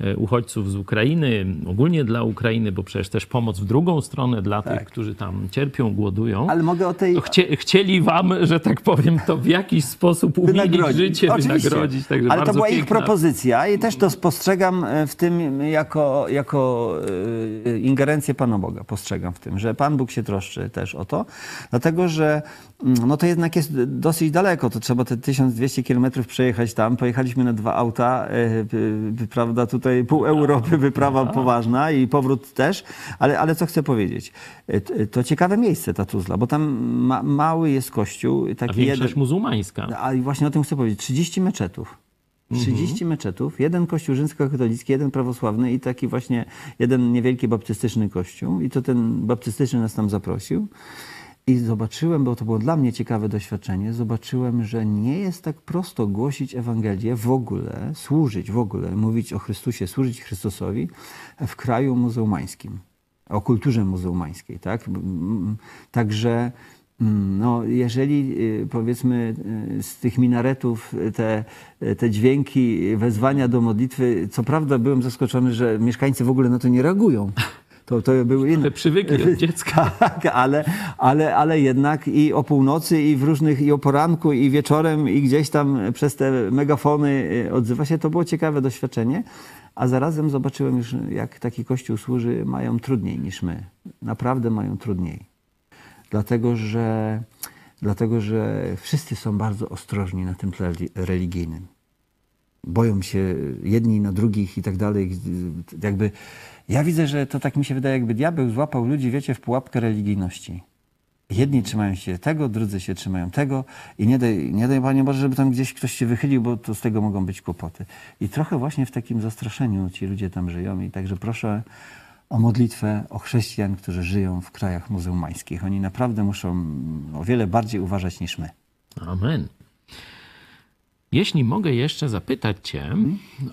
E, uchodźców z Ukrainy, ogólnie dla Ukrainy, bo przecież też pomoc w drugą stronę dla tak. tych, którzy tam cierpią, głodują. Ale mogę o tej... Chcie, chcieli wam, że tak powiem, to w jakiś sposób umilić życie, Oczywiście. wynagrodzić. Także Ale to była piękna. ich propozycja i też to postrzegam e, w tym jako, jako ingerencję Pana Boga. Postrzegam w tym, że Pan Bóg się troszczy też o to, dlatego że no to jednak jest dosyć daleko. To trzeba te 1200 kilometrów przejechać tam. Pojechaliśmy na dwa auta, prawda, tutaj pół Europy, wyprawa poważna i powrót też. Ale, ale co chcę powiedzieć? To ciekawe miejsce, ta Tuzla, bo tam ma, mały jest kościół. Taki A większość jeden, muzułmańska. A właśnie o tym chcę powiedzieć. 30 meczetów. 30 mhm. meczetów, jeden kościół rzymskokatolicki, jeden prawosławny i taki właśnie jeden niewielki baptystyczny kościół. I to ten baptystyczny nas tam zaprosił. I zobaczyłem, bo to było dla mnie ciekawe doświadczenie, zobaczyłem, że nie jest tak prosto głosić Ewangelię w ogóle, służyć w ogóle, mówić o Chrystusie, służyć Chrystusowi w kraju muzułmańskim, o kulturze muzułmańskiej. Tak? Także no, jeżeli y, powiedzmy y, z tych minaretów te, te dźwięki wezwania do modlitwy, co prawda byłem zaskoczony, że mieszkańcy w ogóle na to nie reagują. To, to były inne. przywykli od dziecka. Tak, ale, ale, ale jednak i o północy, i w różnych, i o poranku, i wieczorem, i gdzieś tam przez te megafony y, odzywa się. To było ciekawe doświadczenie. A zarazem zobaczyłem już, jak taki kościół służy, mają trudniej niż my. Naprawdę mają trudniej. Dlatego, że, dlatego, że wszyscy są bardzo ostrożni na tym tle religijnym. boją się jedni na drugich i tak dalej. Jakby ja widzę, że to tak mi się wydaje, jakby diabeł złapał ludzi, wiecie, w pułapkę religijności. Jedni trzymają się tego, drudzy się trzymają tego i nie daj, nie daj Panie Boże, żeby tam gdzieś ktoś się wychylił, bo to z tego mogą być kłopoty. I trochę właśnie w takim zastraszeniu ci ludzie tam żyją i także proszę o modlitwę o chrześcijan, którzy żyją w krajach muzułmańskich. Oni naprawdę muszą o wiele bardziej uważać niż my. Amen. Jeśli mogę jeszcze zapytać Cię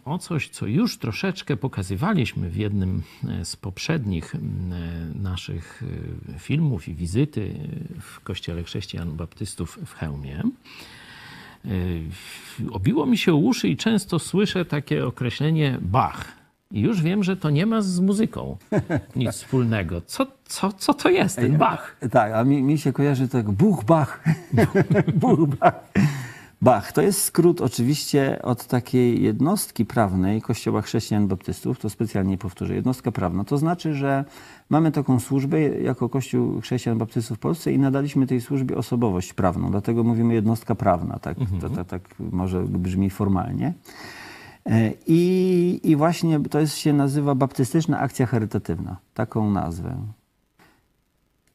o coś, co już troszeczkę pokazywaliśmy w jednym e, z poprzednich naszych e, filmów i wizyty w Kościele Chrześcijan Baptystów w Chełmie. E, obiło mi się uszy i często słyszę takie określenie Bach. I już wiem, że to nie ma z muzyką nic wspólnego. Co, co, co to jest ten Bach? Tak, a mi, mi się kojarzy tak Buch Bach. Buch Bach. Bach to jest skrót oczywiście od takiej jednostki prawnej Kościoła Chrześcijan Baptystów, to specjalnie powtórzę, jednostka prawna. To znaczy, że mamy taką służbę jako Kościół Chrześcijan Baptystów w Polsce i nadaliśmy tej służbie osobowość prawną, dlatego mówimy jednostka prawna, tak, mhm. to, to, tak może brzmi formalnie. E, I, I właśnie to jest, się nazywa Baptystyczna Akcja Charytatywna, taką nazwę.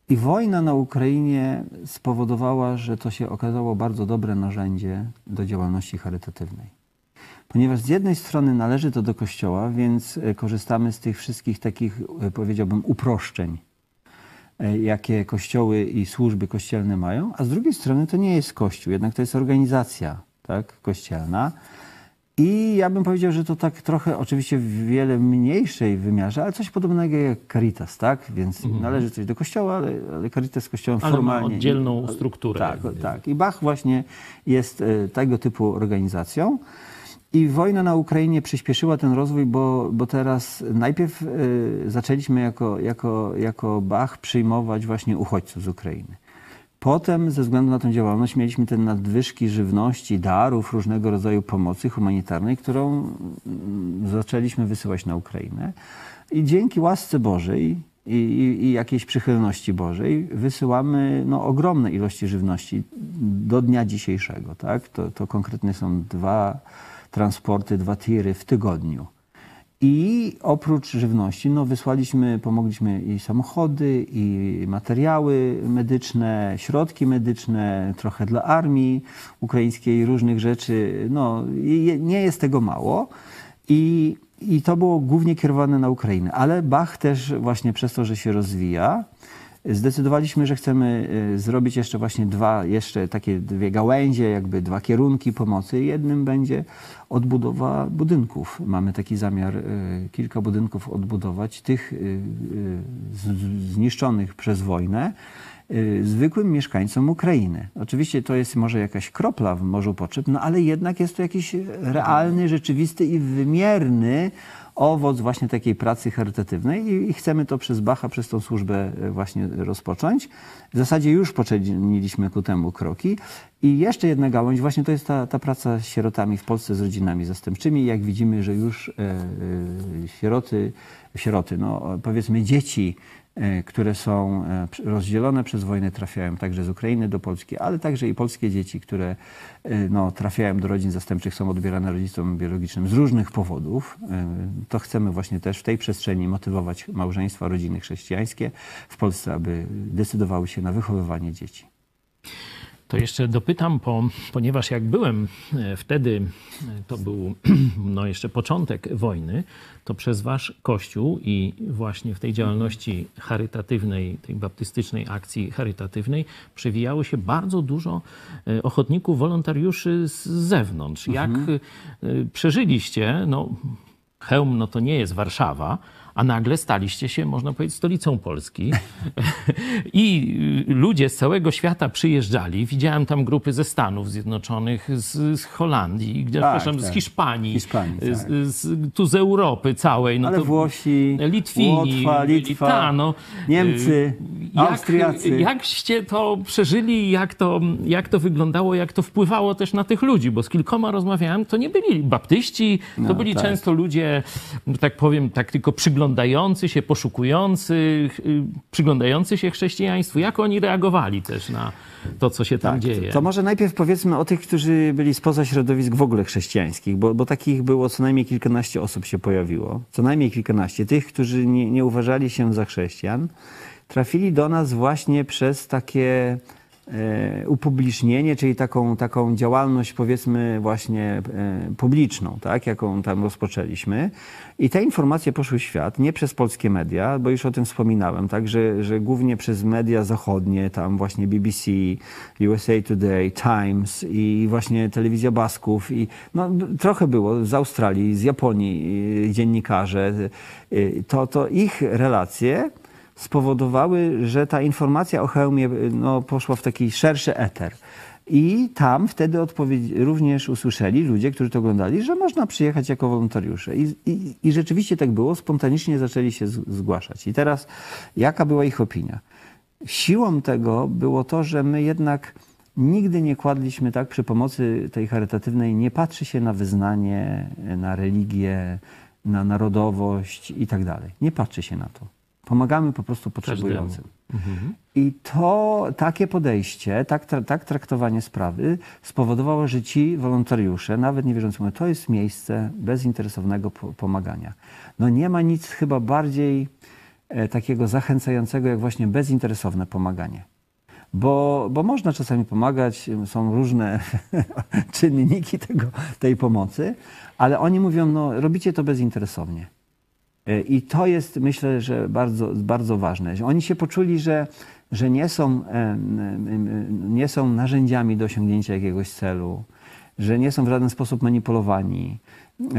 I wojna na Ukrainie spowodowała, że to się okazało bardzo dobre narzędzie do działalności charytatywnej. Ponieważ z jednej strony należy to do Kościoła, więc e, korzystamy z tych wszystkich takich, e, powiedziałbym, uproszczeń, jakie kościoły i służby kościelne mają, a z drugiej strony to nie jest Kościół, jednak to jest organizacja tak, kościelna, i ja bym powiedział, że to tak trochę, oczywiście w wiele mniejszej wymiarze, ale coś podobnego jak Caritas, tak? Więc mhm. należy coś do kościoła, ale, ale Caritas kościołem ale formalnie. Ma oddzielną strukturę. Tak, tak. I Bach właśnie jest e, tego typu organizacją. I wojna na Ukrainie przyspieszyła ten rozwój, bo, bo teraz najpierw y, zaczęliśmy jako, jako, jako Bach przyjmować właśnie uchodźców z Ukrainy. Potem, ze względu na tę działalność, mieliśmy te nadwyżki żywności, darów, różnego rodzaju pomocy humanitarnej, którą mm, zaczęliśmy wysyłać na Ukrainę. I dzięki łasce Bożej i, i, i jakiejś przychylności Bożej wysyłamy no, ogromne ilości żywności do dnia dzisiejszego. Tak? To, to konkretnie są dwa transporty, dwa tiry w tygodniu. I oprócz żywności, no wysłaliśmy, pomogliśmy i samochody, i materiały medyczne, środki medyczne, trochę dla armii ukraińskiej, różnych rzeczy. No, nie jest tego mało. I, I to było głównie kierowane na Ukrainę. Ale Bach też właśnie przez to, że się rozwija, zdecydowaliśmy, że chcemy e, zrobić jeszcze właśnie dwa, jeszcze takie dwie gałęzie, jakby dwa kierunki pomocy. Jednym będzie odbudowa budynków. Mamy taki zamiar e, kilka budynków odbudować, tych e, zniszczonych przez wojnę zwykłym mieszkańcom Ukrainy. Oczywiście to jest może jakaś kropla w morzu potrzeb, no ale jednak jest to jakiś realny, rzeczywisty i wymierny owoc właśnie takiej pracy charytatywnej i, chcemy to przez Bacha, przez tą służbę e, właśnie rozpocząć. W zasadzie już poczyniliśmy ku temu kroki. I jeszcze jedna gałąź, właśnie to jest ta, ta praca z sierotami w Polsce, z rodzinami zastępczymi. Jak widzimy, że już e, e, sieroty, sieroty, no powiedzmy dzieci które są e, rozdzielone przez wojnę, trafiają także z Ukrainy do Polski, ale także i polskie dzieci, które e, no, trafiają do rodzin zastępczych, są odbierane rodzicom biologicznym z różnych powodów. To chcemy właśnie też w tej przestrzeni motywować małżeństwa, rodziny chrześcijańskie w Polsce, aby decydowały się na wychowywanie dzieci. To jeszcze dopytam, po, ponieważ jak byłem e, wtedy, e, to był no jeszcze początek wojny, to przez wasz kościół i właśnie w tej działalności charytatywnej, tej baptystycznej akcji charytatywnej przewijało się bardzo dużo e, ochotników, wolontariuszy z zewnątrz. Jak mhm. przeżyliście, no Chełm no to nie jest Warszawa, a nagle staliście się, można powiedzieć, stolicą Polski. I ludzie z całego świata przyjeżdżali. Widziałem tam grupy ze Stanów Zjednoczonych, z, z Holandii, tak, przepraszam, tak. z Hiszpanii, Hiszpanii tak. z, z, tu z Europy całej. No Ale to Włosi, Litwini, Łotwa, Litwa, ta, no, Niemcy, jak, Austriacy. Jakście to przeżyli, jak to, jak to wyglądało, jak to wpływało też na tych ludzi, bo z kilkoma rozmawiałem, to nie byli baptyści, to no, byli tak. często ludzie, tak powiem, tak tylko przyglądający przyglądający się, poszukujący, y, przyglądający się chrześcijaństwu. Jak oni reagowali też na to, co się tam Tak, dzieje? To, to może najpierw powiedzmy o tych, którzy byli spoza środowisk w ogóle chrześcijańskich, bo, bo takich było co najmniej kilkanaście osób się pojawiło. Co najmniej kilkanaście. Tych, którzy nie, nie uważali się za chrześcijan, trafili do nas właśnie przez takie upublicznienie, czyli taką, taką działalność powiedzmy właśnie e, publiczną, tak, jaką tam rozpoczęliśmy. I te informacje poszły w świat, nie przez polskie media, bo już o tym wspominałem, tak, że, że głównie przez media zachodnie, tam właśnie BBC, USA Today, Times i właśnie telewizja Basków i no, trochę było z Australii, z Japonii y, dziennikarze. To, to ich relacje spowodowały, że ta informacja o hełmie no, poszła w taki szerszy eter. I tam wtedy odpowiedź również usłyszeli ludzie, którzy to oglądali, że można przyjechać jako wolontariusze. I, i, i rzeczywiście tak było, spontanicznie zaczęli się z- zgłaszać. I teraz, jaka była ich opinia? Siłą tego było to, że my jednak nigdy nie kładliśmy tak przy pomocy tej charytatywnej, nie patrzy się na wyznanie, na religię, na narodowość i tak dalej. Nie patrzy się na to. Pomagamy po prostu potrzebującym. I to takie podejście, tak, tak traktowanie sprawy spowodowało, że ci wolontariusze, nawet niewierzący, mówią, to jest miejsce bezinteresownego po- pomagania. No nie ma nic chyba bardziej e, takiego zachęcającego, jak właśnie bezinteresowne pomaganie. Bo, bo można czasami pomagać, są różne czynniki tego, tej pomocy, ale oni mówią, no robicie to bezinteresownie. E, I to jest, myślę, że bardzo, bardzo ważne. Oni się poczuli, że, że nie, są, nie są narzędziami do osiągnięcia jakiegoś celu, że nie są w żaden sposób manipulowani,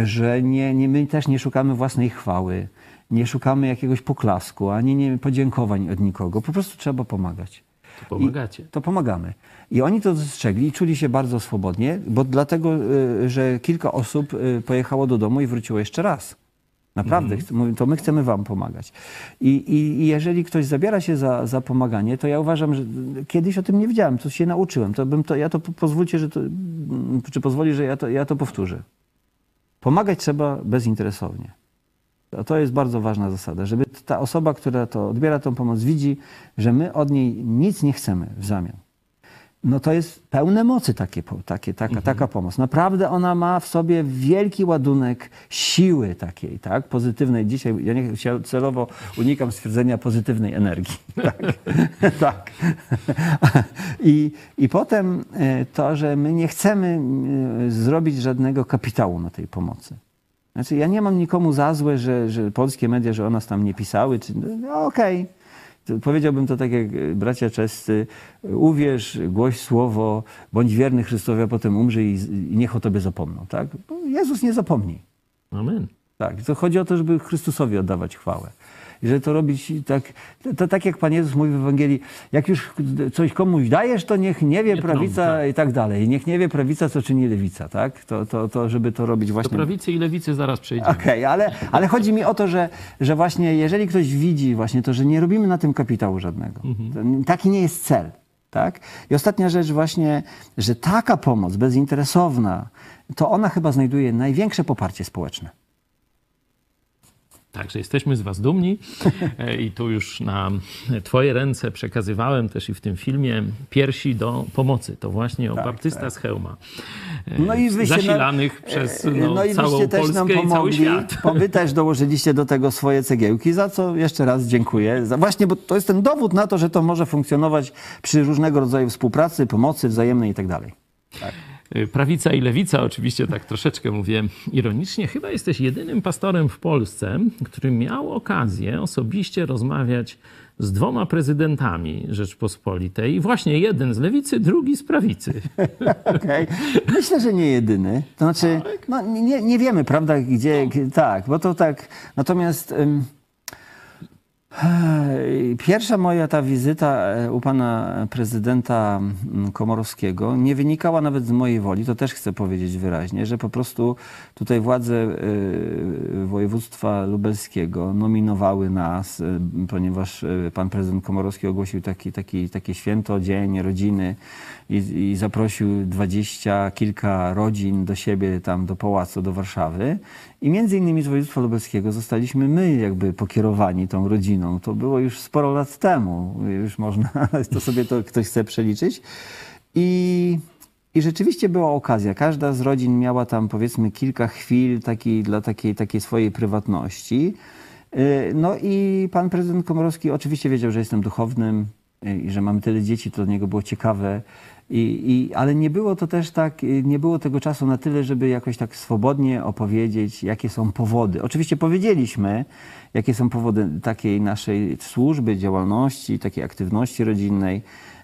że nie, nie, my też nie szukamy własnej chwały, nie szukamy jakiegoś poklasku, ani nie podziękowań od nikogo. Po prostu trzeba pomagać. To pomagacie. I to pomagamy. I oni to dostrzegli i czuli się bardzo swobodnie, bo dlatego, y, że kilka osób y, pojechało do domu i wróciło jeszcze raz. Naprawdę, mówią, to my chcemy wam pomagać. I, i, i jeżeli ktoś zabiera się za, za pomaganie, to ja uważam, że kiedyś o tym nie wiedziałem, to się nauczyłem. To bym to, ja to po- pozwólcie, że to, mm, czy pozwoli, że ja to, ja to powtórzę. Pomagać trzeba bezinteresownie. To- To jest bardzo ważna zasada, żeby ta osoba, która to odbiera tą pomoc, widzi, że my od niej nic nie chcemy w zamian. No to jest pełne mocy takie, takie, taka, taka pomoc. Naprawdę ona ma w sobie wielki ładunek siły takiej, tak, pozytywnej. Dzisiaj ja nie celowo unikam stwierdzenia pozytywnej energii. Tak. tak. I, I potem e, to, że my nie chcemy e, zrobić żadnego kapitału na tej pomocy. Znaczy, ja nie mam nikomu za złe, że, że polskie media, że o nas tam nie pisały, czy no, okej. To Powiedziałbym to tak jak e, bracia czescy, uwierz, głoś słowo, bądź wierny Chrystowi, a potem umrzyj i, i niech o tobie zapomną. Tak? Bo Jezus nie zapomni. Amen. Tak, to chodzi o to, żeby Chrystusowi oddawać chwałę. I że to robić tak, to, to tak jak Pan Jezus mówi w Ewangelii, jak już coś komuś dajesz, to niech nie wie Nie prawica trąca. i tak dalej. Niech nie wie prawica, co czyni lewica, tak? To, to, to żeby to robić Do właśnie... prawicy i lewicy zaraz przejdziemy. Okej, ale, ale chodzi mi o to, że, że właśnie jeżeli ktoś widzi właśnie to, że nie robimy na tym kapitału żadnego, to taki nie jest cel. Tak? I ostatnia rzecz właśnie, że taka pomoc bezinteresowna, to ona chyba znajduje największe poparcie społeczne. Także jesteśmy z Was dumni E, i tu już na Twoje ręce przekazywałem też i w tym filmie piersi do pomocy. To właśnie o baptysta z Chełma. E, No i wyście Zasilanych przez no, no i całą wyście też nam Polskę pomogli. Wy też dołożyliście do tego swoje cegiełki, za co jeszcze raz dziękuję. Właśnie, bo to jest ten dowód na to, że to może funkcjonować przy różnego rodzaju współpracy, pomocy wzajemnej i tak dalej. Y, Prawica i lewica, oczywiście tak troszeczkę mówię ironicznie. Chyba jesteś jedynym pastorem w Polsce, który miał okazję osobiście rozmawiać z dwoma prezydentami Rzeczpospolitej. Właśnie jeden z lewicy, drugi z prawicy. Okej. Myślę, że nie jedyny. To znaczy, no, nie, nie wiemy, prawda, gdzie, g- tak, bo to tak. Natomiast ym, Pierwsza moja ta wizyta e, u pana prezydenta mm, Komorowskiego nie wynikała nawet z mojej woli, to też chcę powiedzieć wyraźnie, że po prostu tutaj władze e, województwa lubelskiego nominowały nas, e, ponieważ pan prezydent Komorowski ogłosił taki, taki, takie święto, dzień rodziny i, i zaprosił dwadzieścia kilka rodzin do siebie tam do pałacu, do Warszawy. I między innymi z województwa lubelskiego zostaliśmy my jakby pokierowani tą rodziną. To było już sporo lat temu. Już można, to sobie to ktoś chce przeliczyć. I, i rzeczywiście była okazja. Każda z rodzin miała tam powiedzmy kilka chwil taki, dla takiej, takiej swojej prywatności. Y, no i pan prezydent Komorowski oczywiście wiedział, że jestem duchownym i że mam tyle dzieci, to dla niego było ciekawe i, i, ale nie było to też tak, y, nie było tego czasu na tyle, żeby jakoś tak swobodnie opowiedzieć, jakie są powody. Oczywiście powiedzieliśmy, jakie są powody takiej naszej służby, działalności, takiej aktywności rodzinnej,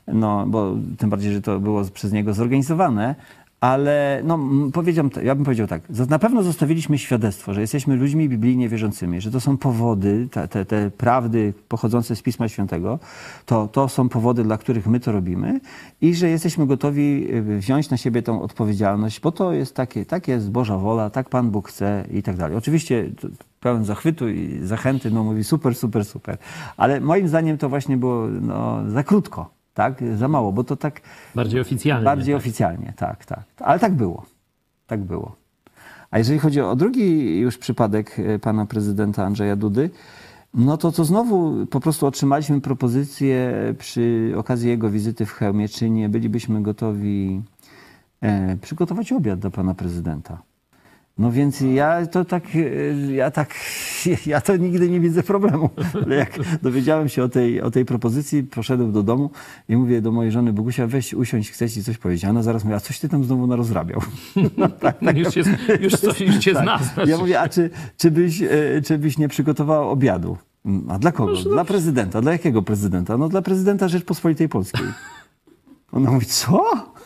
no bo tym bardziej, że to było przez niego zorganizowane, ale no, powiedział, ja bym powiedział tak, na pewno zostawiliśmy świadectwo, że jesteśmy ludźmi biblijnie wierzącymi, że to są powody, te, te, te, prawdy pochodzące z Pisma Świętego, to, to są powody, dla których my to robimy i że jesteśmy gotowi y, wziąć na siebie tą odpowiedzialność, bo to jest takie, tak jest Boża wola, tak Pan Bóg chce i tak dalej. Oczywiście pełen zachwytu i zachęty, no mówi super, super, super, ale moim zdaniem to właśnie było no, za krótko tak? Za mało, bo to tak... Bardziej oficjalnie. Bardziej tak. oficjalnie, tak, tak. Ale tak było. Tak było. A jeżeli chodzi o drugi już przypadek e, pana prezydenta Andrzeja Dudy, no to to znowu po prostu otrzymaliśmy propozycję przy okazji jego wizyty w Chełmie, czy nie bylibyśmy gotowi e, przygotować obiad dla pana prezydenta. No więc ja to tak, e, ja tak, ja to nigdy nie widzę problemu. Ale jak dowiedziałem się o tej, o tej propozycji, poszedłem do domu i mówię do mojej żony, Bogusia, weź usiąść, chcę ci coś powiedzieć. A ona zaraz mówi, a coś ty tam znowu narozrabiał? No, tak, tak. Już, jest, już, coś, już cię tak. zna. Znaczy. Ja mówię, a czy, czy, byś, e, czy byś nie przygotował obiadu? A dla kogo? Dla prezydenta. Dla jakiego prezydenta? No dla prezydenta Rzeczpospolitej Polskiej. Ona mówi, co?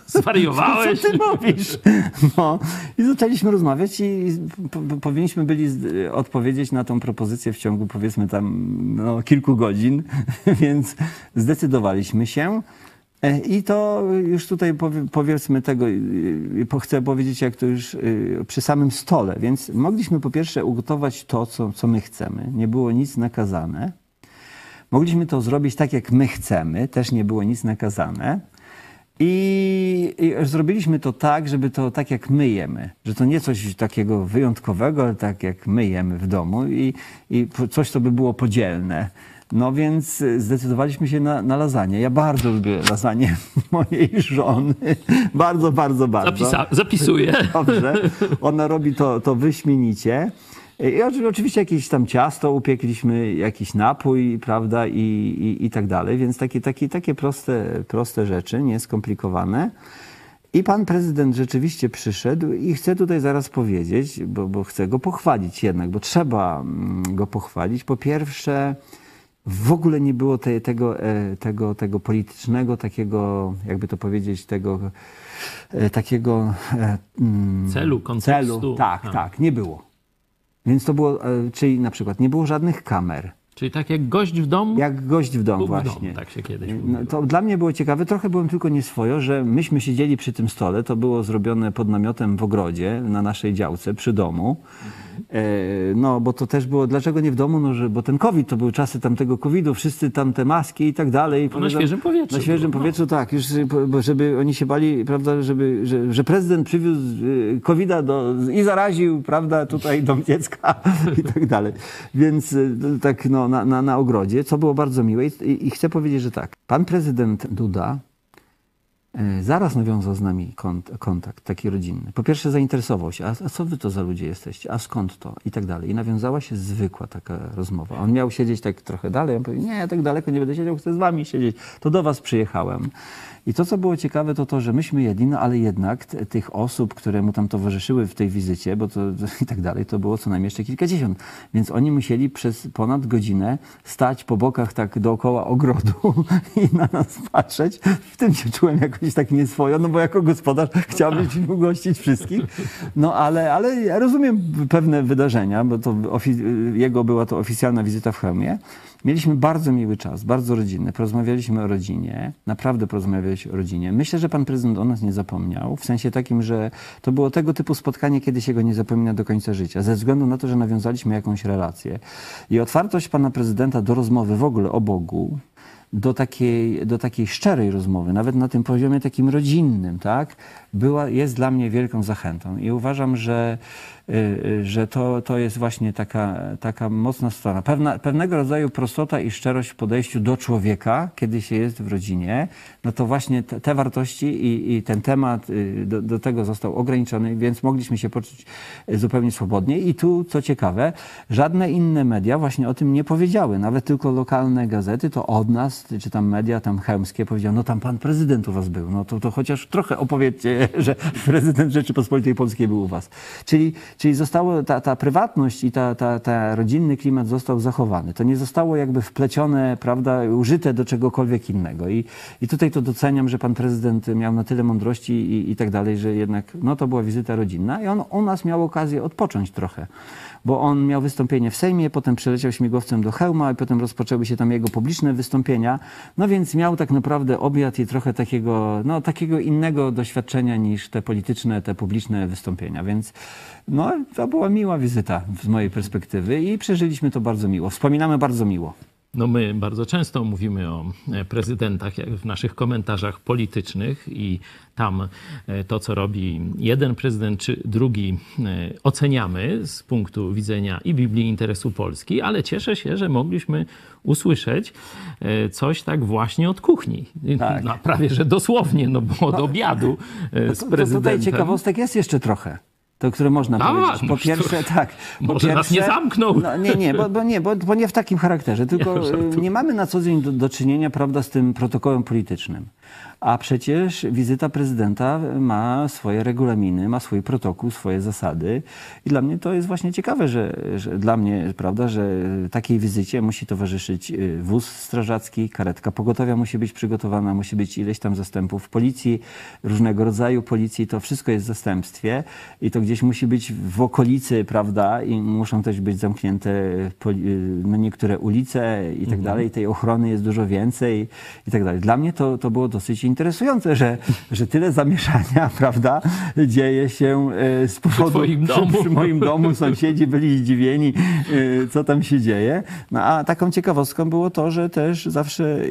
Zwariowałeś? Co ty mówisz? No. I zaczęliśmy rozmawiać i powinniśmy byli odpowiedzieć na tą propozycję w ciągu powiedzmy tam no, kilku godzin, więc zdecydowaliśmy się. E, I to już tutaj powiedzmy tego, chcę powiedzieć, jak to już y, przy samym stole. Więc mogliśmy po pierwsze ugotować to, co, co my chcemy. Nie było nic nakazane. Mogliśmy to zrobić tak, jak my chcemy. Też nie było nic nakazane. I, I, zrobiliśmy to tak, żeby to tak jak my jemy, że to nie coś takiego wyjątkowego, ale tak jak my jemy w domu i, i coś, co by było podzielne. No więc zdecydowaliśmy się na, na lasagne. Ja bardzo lubię lasagne mojej żony. Bardzo, bardzo, bardzo. Zapisa zapisuję. Dobrze. Ona robi to, to wyśmienicie. I oczywiście jakieś tam ciasto upiekliśmy, jakiś napój, prawda, i, i, i tak dalej. Więc takie, takie, takie proste, proste rzeczy, nieskomplikowane. I pan prezydent rzeczywiście przyszedł i chcę tutaj zaraz powiedzieć, bo, bo chcę go pochwalić jednak, bo trzeba mm, go pochwalić. Po pierwsze, w ogóle nie było te, tego, e, tego, tego politycznego, takiego, jakby to powiedzieć, tego e, takiego e, mm, celu, kontekstu. Celu. Tak, A. tak, nie było. Więc to było, e, czyli na przykład nie było żadnych kamer. Czyli tak jak gość w domu? Jak gość w domu, właśnie. W domu, tak się kiedyś no, To dla mnie było ciekawe, trochę byłem tylko nieswojo, że myśmy siedzieli przy tym stole, to było zrobione pod namiotem w ogrodzie, na naszej działce, przy domu. E, no, bo to też było, dlaczego nie w domu? No, że, bo ten COVID, to były czasy tamtego COVID-u, wszyscy tam te maski i tak dalej. No, na świeżym powietrzu. Na świeżym było, powietrzu, no. tak. Już, żeby oni się bali, prawda, żeby, że, że prezydent przywiózł e, COVID-a do, i zaraził, prawda, tutaj dom dziecka i tak dalej. Więc e, tak, no, na, na, na ogrodzie, co było bardzo miłe. I, I chcę powiedzieć, że tak, pan prezydent Duda E, zaraz nawiązał z nami kont kontakt taki rodzinny. Po pierwsze zainteresował się, a, a, co wy to za ludzie jesteście, a skąd to i tak dalej. I nawiązała się zwykła taka rozmowa. On miał siedzieć tak trochę dalej, on powiedział, nie, tak daleko nie będę siedział, chcę z wami siedzieć. To do was przyjechałem. I to, co było ciekawe, to to, że myśmy jedli, no ale jednak tych osób, które mu tam towarzyszyły w tej wizycie, bo to i tak dalej, to było co najmniej jeszcze kilkadziesiąt. Więc oni musieli przez ponad godzinę stać po bokach tak dookoła ogrodu i na nas patrzeć. W tym się czułem jako jakoś tak nieswojo, no bo jako gospodarz chciałbyś ugościć wszystkich. No ale, ale ja rozumiem pewne wydarzenia, bo to jego była to oficjalna wizyta w Chełmie. Mieliśmy bardzo miły czas, bardzo rodzinny. Porozmawialiśmy o rodzinie, naprawdę porozmawialiśmy o rodzinie. Myślę, że pan prezydent o nas nie zapomniał, w sensie takim, że to było tego typu spotkanie, kiedy się go nie zapomina do końca życia, ze względu na to, że nawiązaliśmy jakąś relację. I otwartość pana prezydenta do rozmowy w ogóle o Bogu, do takiej, do takiej szczerej rozmowy, nawet na tym poziomie takim rodzinnym, tak, była, jest dla mnie wielką zachętą. I uważam, że że to, to jest właśnie taka, taka mocna strona. Pewna, pewnego rodzaju prostota i szczerość w podejściu do człowieka, kiedy się jest w rodzinie, no to właśnie te, te wartości i, i, ten temat y, do, do, tego został ograniczony, więc mogliśmy się poczuć zupełnie swobodnie. I tu, co ciekawe, żadne inne media właśnie o tym nie powiedziały. Nawet tylko lokalne gazety to od nas, czy tam media tam chełmskie powiedziały, no tam pan prezydent u was był. No to, to chociaż trochę opowiedzcie, że prezydent Rzeczypospolitej Polskiej był u was. Czyli Czyli zostało, ta, ta prywatność i ta, ta, ta rodzinny klimat został zachowany. To nie zostało jakby wplecione, prawda, użyte do czegokolwiek innego. I, i tutaj to doceniam, że pan prezydent miał na tyle mądrości i, i tak dalej, że jednak no, to była wizyta rodzinna i on u nas miał okazję odpocząć trochę bo on miał wystąpienie w Sejmie, potem przyleciał śmigłowcem do Hełma i potem rozpoczęły się tam jego publiczne wystąpienia. No więc miał tak naprawdę obiad i trochę takiego, no, takiego innego doświadczenia niż te polityczne, te publiczne wystąpienia. Więc no, to była miła wizyta z mojej perspektywy i przeżyliśmy to bardzo miło. Wspominamy bardzo miło. No my bardzo często mówimy o e, prezydentach w naszych komentarzach politycznych i tam e, to, co robi jeden prezydent czy drugi, e, oceniamy z punktu widzenia i Biblii Interesu Polski, ale cieszę się, że mogliśmy usłyszeć coś tak właśnie od kuchni. Tak. No, prawie, że dosłownie, no bo od no, obiadu z prezydentem. To, tutaj ciekawostek jest jeszcze trochę to, które można A, powiedzieć. Po pierwsze, tak. Po może pierwsze, nas nie zamknął. No, nie, nie, bo, bo nie, bo, bo, nie w takim charakterze, tylko nie, nie mamy na co dzień do, do czynienia, prawda, z tym protokołem politycznym. A przecież wizyta prezydenta ma swoje regulaminy, ma swój protokół, swoje zasady. I dla mnie to jest właśnie ciekawe, że, że dla mnie, prawda, że takiej wizycie musi towarzyszyć y, wóz strażacki, karetka pogotowia musi być przygotowana, musi być ileś tam zastępów policji, różnego rodzaju policji. To wszystko jest w zastępstwie i to gdzieś musi być w okolicy, prawda, i muszą też być zamknięte y, no, niektóre ulice i tak mhm. dalej. Tej ochrony jest dużo więcej i tak dalej. Dla mnie to, to było dosyć interesujące, że, że tyle zamieszania, prawda, dzieje się e, z powodu... Przy, domu. przy moim domu sąsiedzi byli zdziwieni, e, co tam się dzieje. No a taką ciekawostką było to, że też zawsze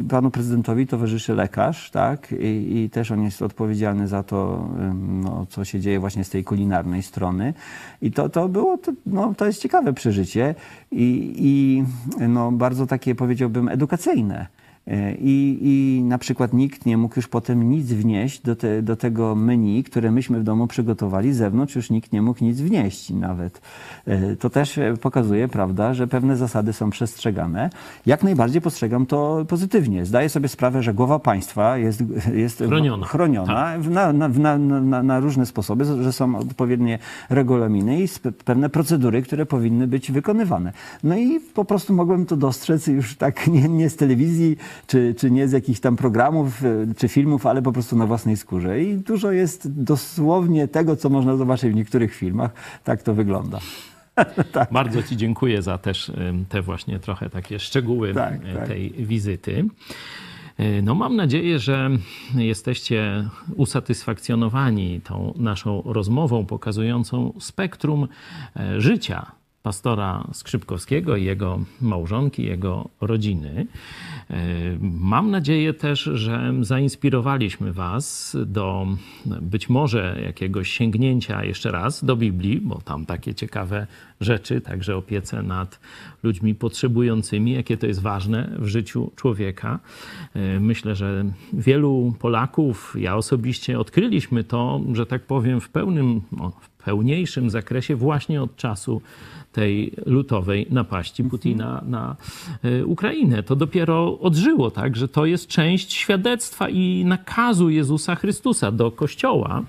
e, panu prezydentowi towarzyszy lekarz, tak, i, i też on jest odpowiedzialny za to, no, co się dzieje właśnie z tej kulinarnej strony. I to, to było, to, no, to jest ciekawe przeżycie i, i no, bardzo takie, powiedziałbym, edukacyjne. E, I, I na przykład nikt nie mógł już potem nic wnieść do, te, do tego menu, które myśmy w domu przygotowali. Z zewnątrz już nikt nie mógł nic wnieść nawet. E, to też pokazuje, prawda, że pewne zasady są przestrzegane. Jak najbardziej postrzegam to pozytywnie. Zdaję sobie sprawę, że głowa państwa jest, jest chroniona, chroniona tak. na, na, na, na, różne sposoby, że są odpowiednie regulaminy i pewne procedury, które powinny być wykonywane. No i po prostu mogłem to dostrzec już tak nie, nie z telewizji, czy, czy nie z jakichś tam programów, e, czy filmów, ale po prostu na własnej skórze. I dużo jest dosłownie tego, co można zobaczyć w niektórych filmach. Tak to wygląda. tak. Bardzo Ci dziękuję za też te właśnie trochę takie szczegóły tak, tak. tej wizyty. E, no, mam nadzieję, że jesteście usatysfakcjonowani tą naszą rozmową pokazującą spektrum e, życia pastora Skrzypkowskiego i jego małżonki, jego rodziny. E, mam nadzieję też, że zainspirowaliśmy Was do być może jakiegoś sięgnięcia jeszcze raz do Biblii, bo tam takie ciekawe rzeczy, także opiece nad ludźmi potrzebującymi, jakie to jest ważne w życiu człowieka. E, myślę, że wielu Polaków, ja osobiście odkryliśmy to, że tak powiem, w pełnym, no, w pełniejszym zakresie właśnie od czasu tej lutowej napaści Putina na e, Ukrainę. To dopiero odżyło, tak, że to jest część świadectwa i nakazu Jezusa Chrystusa do Kościoła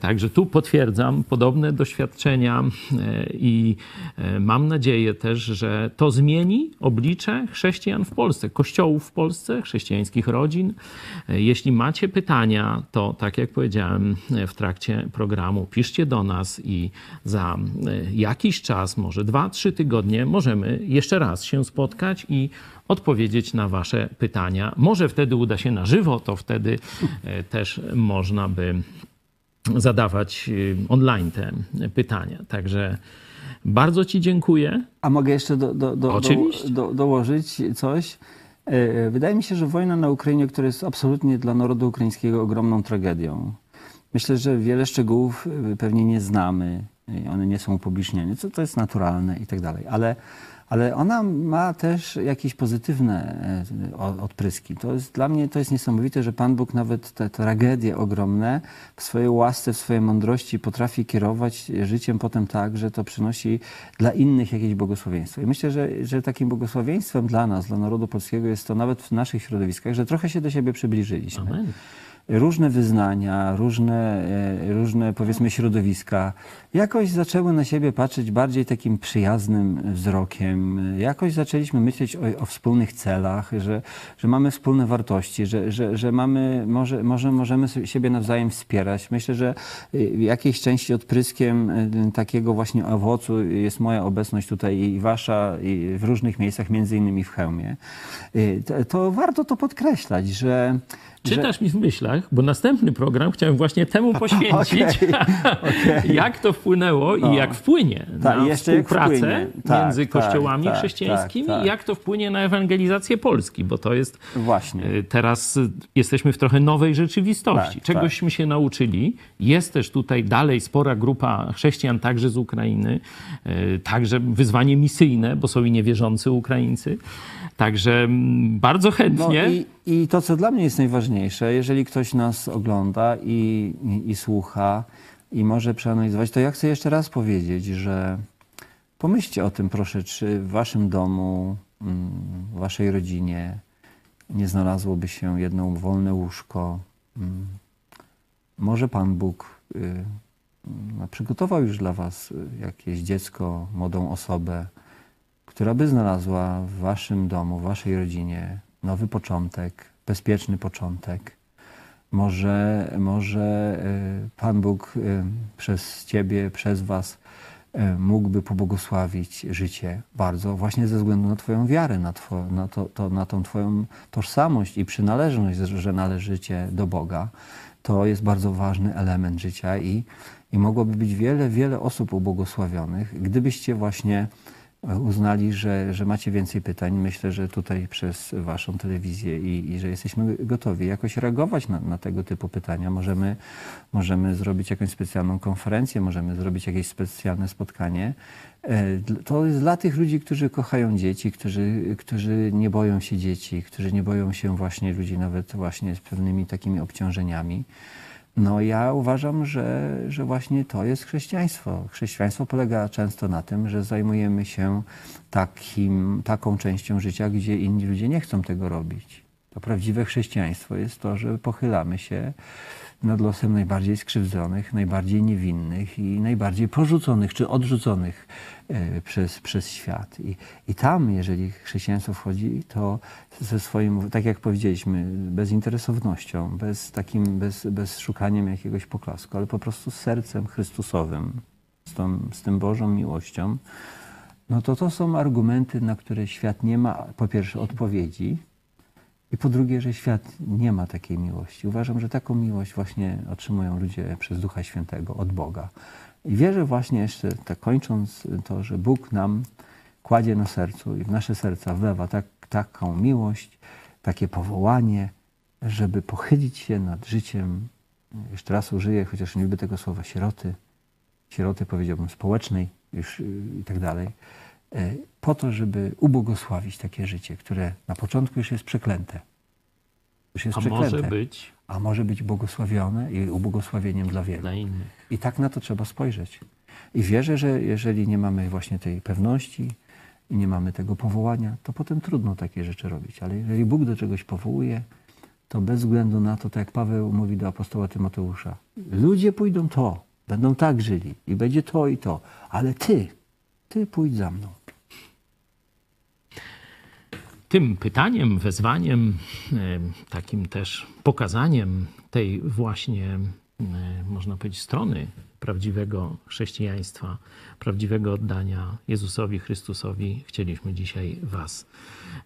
także tu potwierdzam podobne doświadczenia e, i e, mam nadzieję też, że to zmieni oblicze chrześcijan w Polsce, kościołów w Polsce, chrześcijańskich rodzin. Jeśli macie pytania, to tak jak powiedziałem w trakcie programu, piszcie do nas i za jakiś czas, może dwa, trzy tygodnie, możemy jeszcze raz się spotkać i odpowiedzieć na Wasze pytania. Może wtedy uda się na żywo, to wtedy też można by zadawać y, online te pytania. Także bardzo Ci dziękuję. A mogę jeszcze do, do, do, do, dołożyć coś? E, wydaje mi się, że wojna na Ukrainie, która jest absolutnie dla narodu ukraińskiego ogromną tragedią. Myślę, że wiele szczegółów y, pewnie nie znamy, one nie są upubliczniane, co to jest naturalne i tak dalej, ale ale ona ma też jakieś pozytywne e, odpryski. To jest, dla mnie to jest niesamowite, że Pan Bóg nawet te tragedie ogromne w swojej łasce, w swojej mądrości potrafi kierować życiem potem tak, że to przynosi dla innych jakieś błogosławieństwo. I myślę, że, że takim błogosławieństwem dla nas, dla narodu polskiego jest to nawet w naszych środowiskach, że trochę się do siebie przybliżyliśmy. Amen różne wyznania, różne, e, różne powiedzmy środowiska jakoś zaczęły na siebie patrzeć bardziej takim przyjaznym wzrokiem. Jakoś zaczęliśmy myśleć o, o wspólnych celach, że, że mamy wspólne wartości, że, że, że mamy, może, może możemy siebie nawzajem wspierać. Myślę, że w y, jakiejś części odpryskiem y, takiego właśnie owocu jest moja obecność tutaj i wasza i w różnych miejscach, między innymi w Chełmie. Y, to, to warto to podkreślać, że Czytasz mi w myślach, bo następny program chciałem właśnie temu poświęcić, okay, okay. jak to wpłynęło no. i jak wpłynie Ta, na współpracę tak, między tak, kościołami tak, chrześcijańskimi tak, i jak to wpłynie na ewangelizację Polski, bo to jest właśnie. E, teraz jesteśmy w trochę nowej rzeczywistości. Tak, Czegośmy tak. się nauczyli. Jest też tutaj dalej spora grupa chrześcijan, także z Ukrainy, e, także wyzwanie misyjne, bo są i niewierzący Ukraińcy. Także mm, bardzo chętnie. No i, i, to, co dla mnie jest najważniejsze, jeżeli ktoś nas ogląda i, i, i słucha i może przeanalizować, to ja chcę jeszcze raz powiedzieć, że pomyślcie o tym, proszę, czy w waszym domu, mm, w waszej rodzinie nie znalazłoby się jedno wolne łóżko. Mm. Może Pan Bóg y, no, przygotował już dla was jakieś dziecko, młodą osobę, która by znalazła w waszym domu, w waszej rodzinie nowy początek, bezpieczny początek. Może, może e, Pan Bóg e, przez ciebie, przez was e, mógłby pobłogosławić życie bardzo, właśnie ze względu na Twoją wiarę, na, two, na, to, to, na tą Twoją tożsamość i przynależność, że należycie do Boga. To jest bardzo ważny element życia i, i mogłoby być wiele, wiele osób ubłogosławionych, gdybyście właśnie uznali, że, że macie więcej pytań. Myślę, że tutaj przez Waszą telewizję i, i że jesteśmy gotowi jakoś reagować na, na, tego typu pytania. Możemy, możemy zrobić jakąś specjalną konferencję, możemy zrobić jakieś specjalne spotkanie. E, to jest dla tych ludzi, którzy kochają dzieci, którzy, którzy nie boją się dzieci, którzy nie boją się właśnie ludzi nawet właśnie z pewnymi takimi obciążeniami. No ja uważam, że, że właśnie to jest chrześcijaństwo. Chrześcijaństwo polega często na tym, że zajmujemy się takim, taką częścią życia, gdzie inni ludzie nie chcą tego robić. To prawdziwe chrześcijaństwo jest to, że pochylamy się nad losem najbardziej skrzywdzonych, najbardziej niewinnych i najbardziej porzuconych czy odrzuconych e, przez, przez świat. I, I tam, jeżeli chrześcijaństwo wchodzi, to ze swoim, tak jak powiedzieliśmy, bezinteresownością, bez takim, bez, bez szukaniem jakiegoś poklasku, ale po prostu z sercem Chrystusowym, z, tą, z tym Bożą miłością, no to to są argumenty, na które świat nie ma po pierwsze odpowiedzi, i po drugie, że świat nie ma takiej miłości. Uważam, że taką miłość właśnie otrzymują ludzie przez Ducha Świętego od Boga. I wierzę właśnie jeszcze, tak kończąc to, że Bóg nam kładzie na sercu i w nasze serca wlewa tak, taką miłość, takie powołanie, żeby pochylić się nad życiem, jeszcze raz użyję, chociaż nie lubię tego słowa, sieroty, sieroty powiedziałbym społecznej już i tak dalej, po to, żeby ubłogosławić takie życie, które na początku już jest przeklęte. Już jest a przeklęte, może być. A może być błogosławione i ubłogosławieniem dla wielu. Dla innych. I tak na to trzeba spojrzeć. I wierzę, że jeżeli nie mamy właśnie tej pewności i nie mamy tego powołania, to potem trudno takie rzeczy robić. Ale jeżeli Bóg do czegoś powołuje, to bez względu na to, tak jak Paweł mówi do apostoła Tymoteusza, ludzie pójdą to, będą tak żyli i będzie to i to, ale ty, ty pójdź za mną. Tym pytaniem, wezwaniem, e, takim też pokazaniem tej właśnie, e, można powiedzieć, strony prawdziwego chrześcijaństwa, prawdziwego oddania Jezusowi Chrystusowi, chcieliśmy dzisiaj Was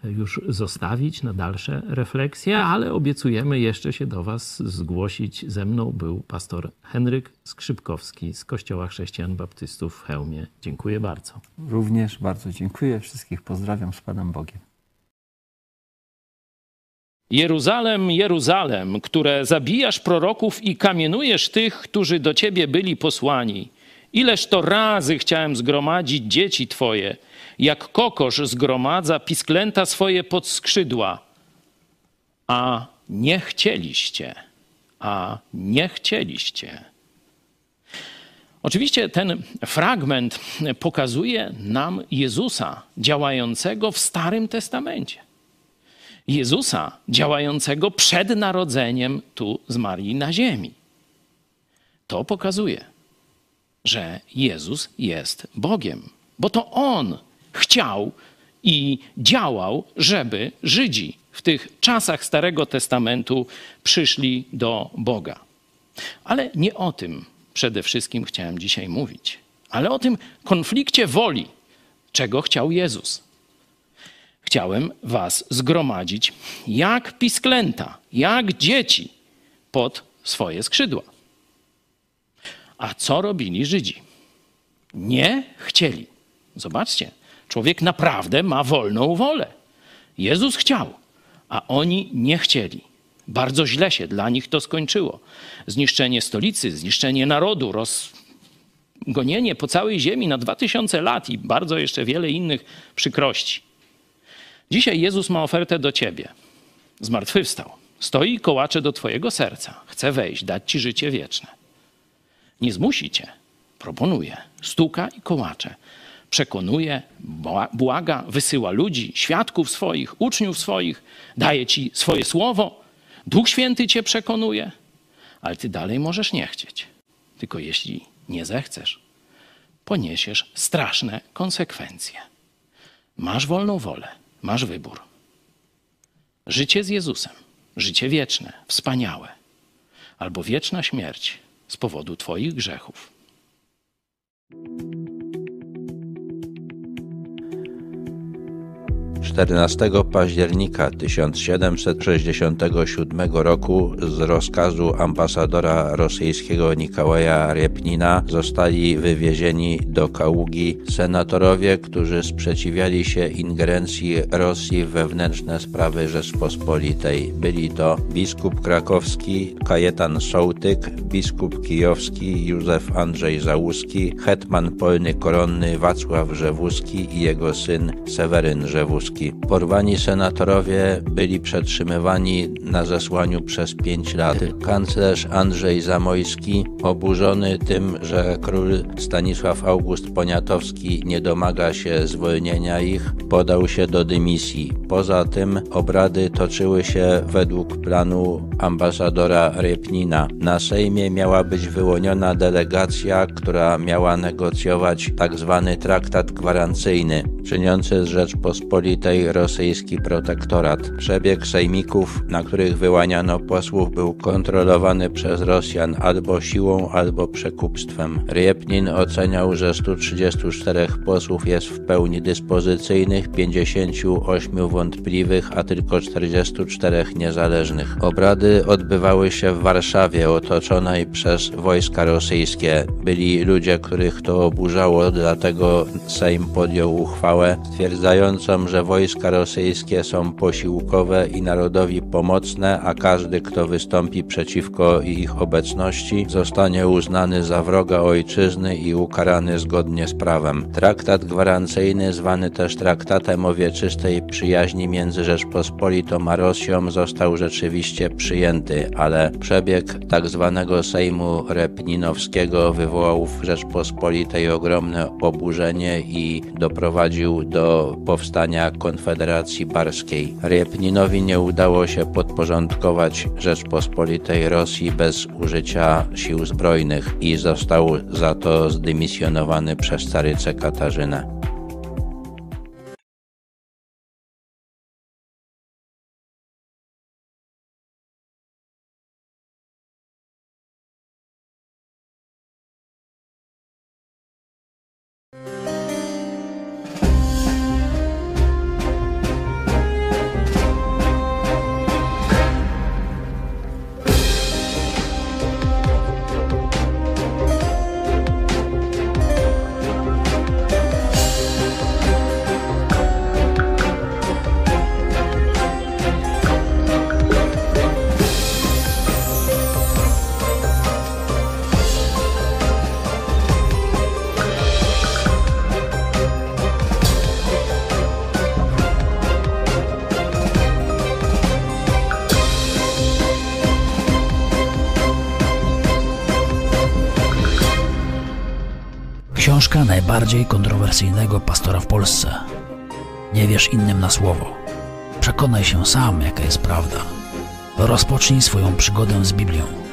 już zostawić na dalsze refleksje, ale obiecujemy jeszcze się do Was zgłosić. Ze mną był pastor Henryk Skrzypkowski z Kościoła Chrześcijan Baptystów w Chełmie. Dziękuję bardzo. Również bardzo dziękuję. Wszystkich pozdrawiam z Panem Bogiem. Jeruzalem, Jeruzalem, które zabijasz proroków i kamienujesz tych, którzy do ciebie byli posłani. Ileż to razy chciałem zgromadzić dzieci twoje, jak kokosz zgromadza pisklęta swoje pod skrzydła. A nie chcieliście, a nie chcieliście. Oczywiście ten fragment pokazuje nam Jezusa działającego w Starym Testamencie. Jezusa działającego przed narodzeniem tu z Marii na ziemi. To pokazuje, że Jezus jest Bogiem, bo to On chciał i działał, żeby Żydzi w tych czasach Starego Testamentu przyszli do Boga. Ale nie o tym przede wszystkim chciałem dzisiaj mówić, ale o tym konflikcie woli, czego chciał Jezus. Chciałem was zgromadzić jak pisklęta, jak dzieci pod swoje skrzydła. A co robili Żydzi? Nie chcieli. Zobaczcie, człowiek naprawdę ma wolną wolę. Jezus chciał, a oni nie chcieli. Bardzo źle się dla nich to skończyło. Zniszczenie stolicy, zniszczenie narodu, rozgonienie po całej ziemi na dwa tysiące lat i bardzo jeszcze wiele innych przykrości. Dzisiaj Jezus ma ofertę do ciebie. Zmartwychwstał. Stoi i kołacze do twojego serca. Chce wejść, dać ci życie wieczne. Nie zmusi cię. Proponuje. Stuka i kołacze. Przekonuje, błaga, wysyła ludzi, świadków swoich, uczniów swoich, daje ci swoje słowo. Duch Święty cię przekonuje, ale ty dalej możesz nie chcieć. Tylko jeśli nie zechcesz, poniesiesz straszne konsekwencje. Masz wolną wolę masz wybór. Życie z Jezusem, życie wieczne, wspaniałe, albo wieczna śmierć z powodu Twoich grzechów. 14 października 1767 roku z rozkazu ambasadora rosyjskiego Nikołaja Repnina zostali wywiezieni do Kaługi senatorowie, którzy sprzeciwiali się ingerencji Rosji w wewnętrzne sprawy Rzeczpospolitej. Byli to biskup krakowski Kajetan Sołtyk, biskup kijowski Józef Andrzej Załuski, hetman polny koronny Wacław Rzewuski i jego syn Seweryn Rzewuski. Porwani senatorowie byli przetrzymywani na zesłaniu przez pięć lat. Kanclerz Andrzej Zamojski, oburzony tym, że król Stanisław August Poniatowski nie domaga się zwolnienia ich, podał się do dymisji. Poza tym obrady toczyły się według planu ambasadora Repnina. Na Sejmie miała być wyłoniona delegacja, która miała negocjować tzw. Tak traktat gwarancyjny, czyniący z Rzeczpospolitej rosyjski protektorat. Przebieg sejmików, na których wyłaniano posłów, był kontrolowany przez Rosjan albo siłą, albo przekupstwem. Riepnin oceniał, że 134 posłów jest w pełni dyspozycyjnych, 58 wątpliwych, a tylko 44 niezależnych. Obrady odbywały się w Warszawie, otoczonej przez wojska rosyjskie. Byli ludzie, których to oburzało, dlatego Sejm podjął uchwałę stwierdzającą, że wojska rosyjskie są posiłkowe i narodowi pomocne, a każdy, kto wystąpi przeciwko ich obecności, zostanie uznany za wroga ojczyzny i ukarany zgodnie z prawem. Traktat gwarancyjny, zwany też traktat traktatem o wieczystej przyjaźni między Rzeczpospolitą a Rosją został rzeczywiście przyjęty, ale przebieg tak zwanego Sejmu Repninowskiego wywołał w Rzeczpospolitej ogromne oburzenie i doprowadził do powstania Konfederacji Barskiej. Repninowi nie udało się podporządkować Rzeczpospolitej Rosji bez użycia sił zbrojnych i został za to zdymisjonowany przez carycę Katarzynę. Kontrowersyjnego pastora w Polsce. Nie wierz innym na słowo. Przekonaj się sam, jaka jest prawda. Rozpocznij swoją przygodę z Biblią.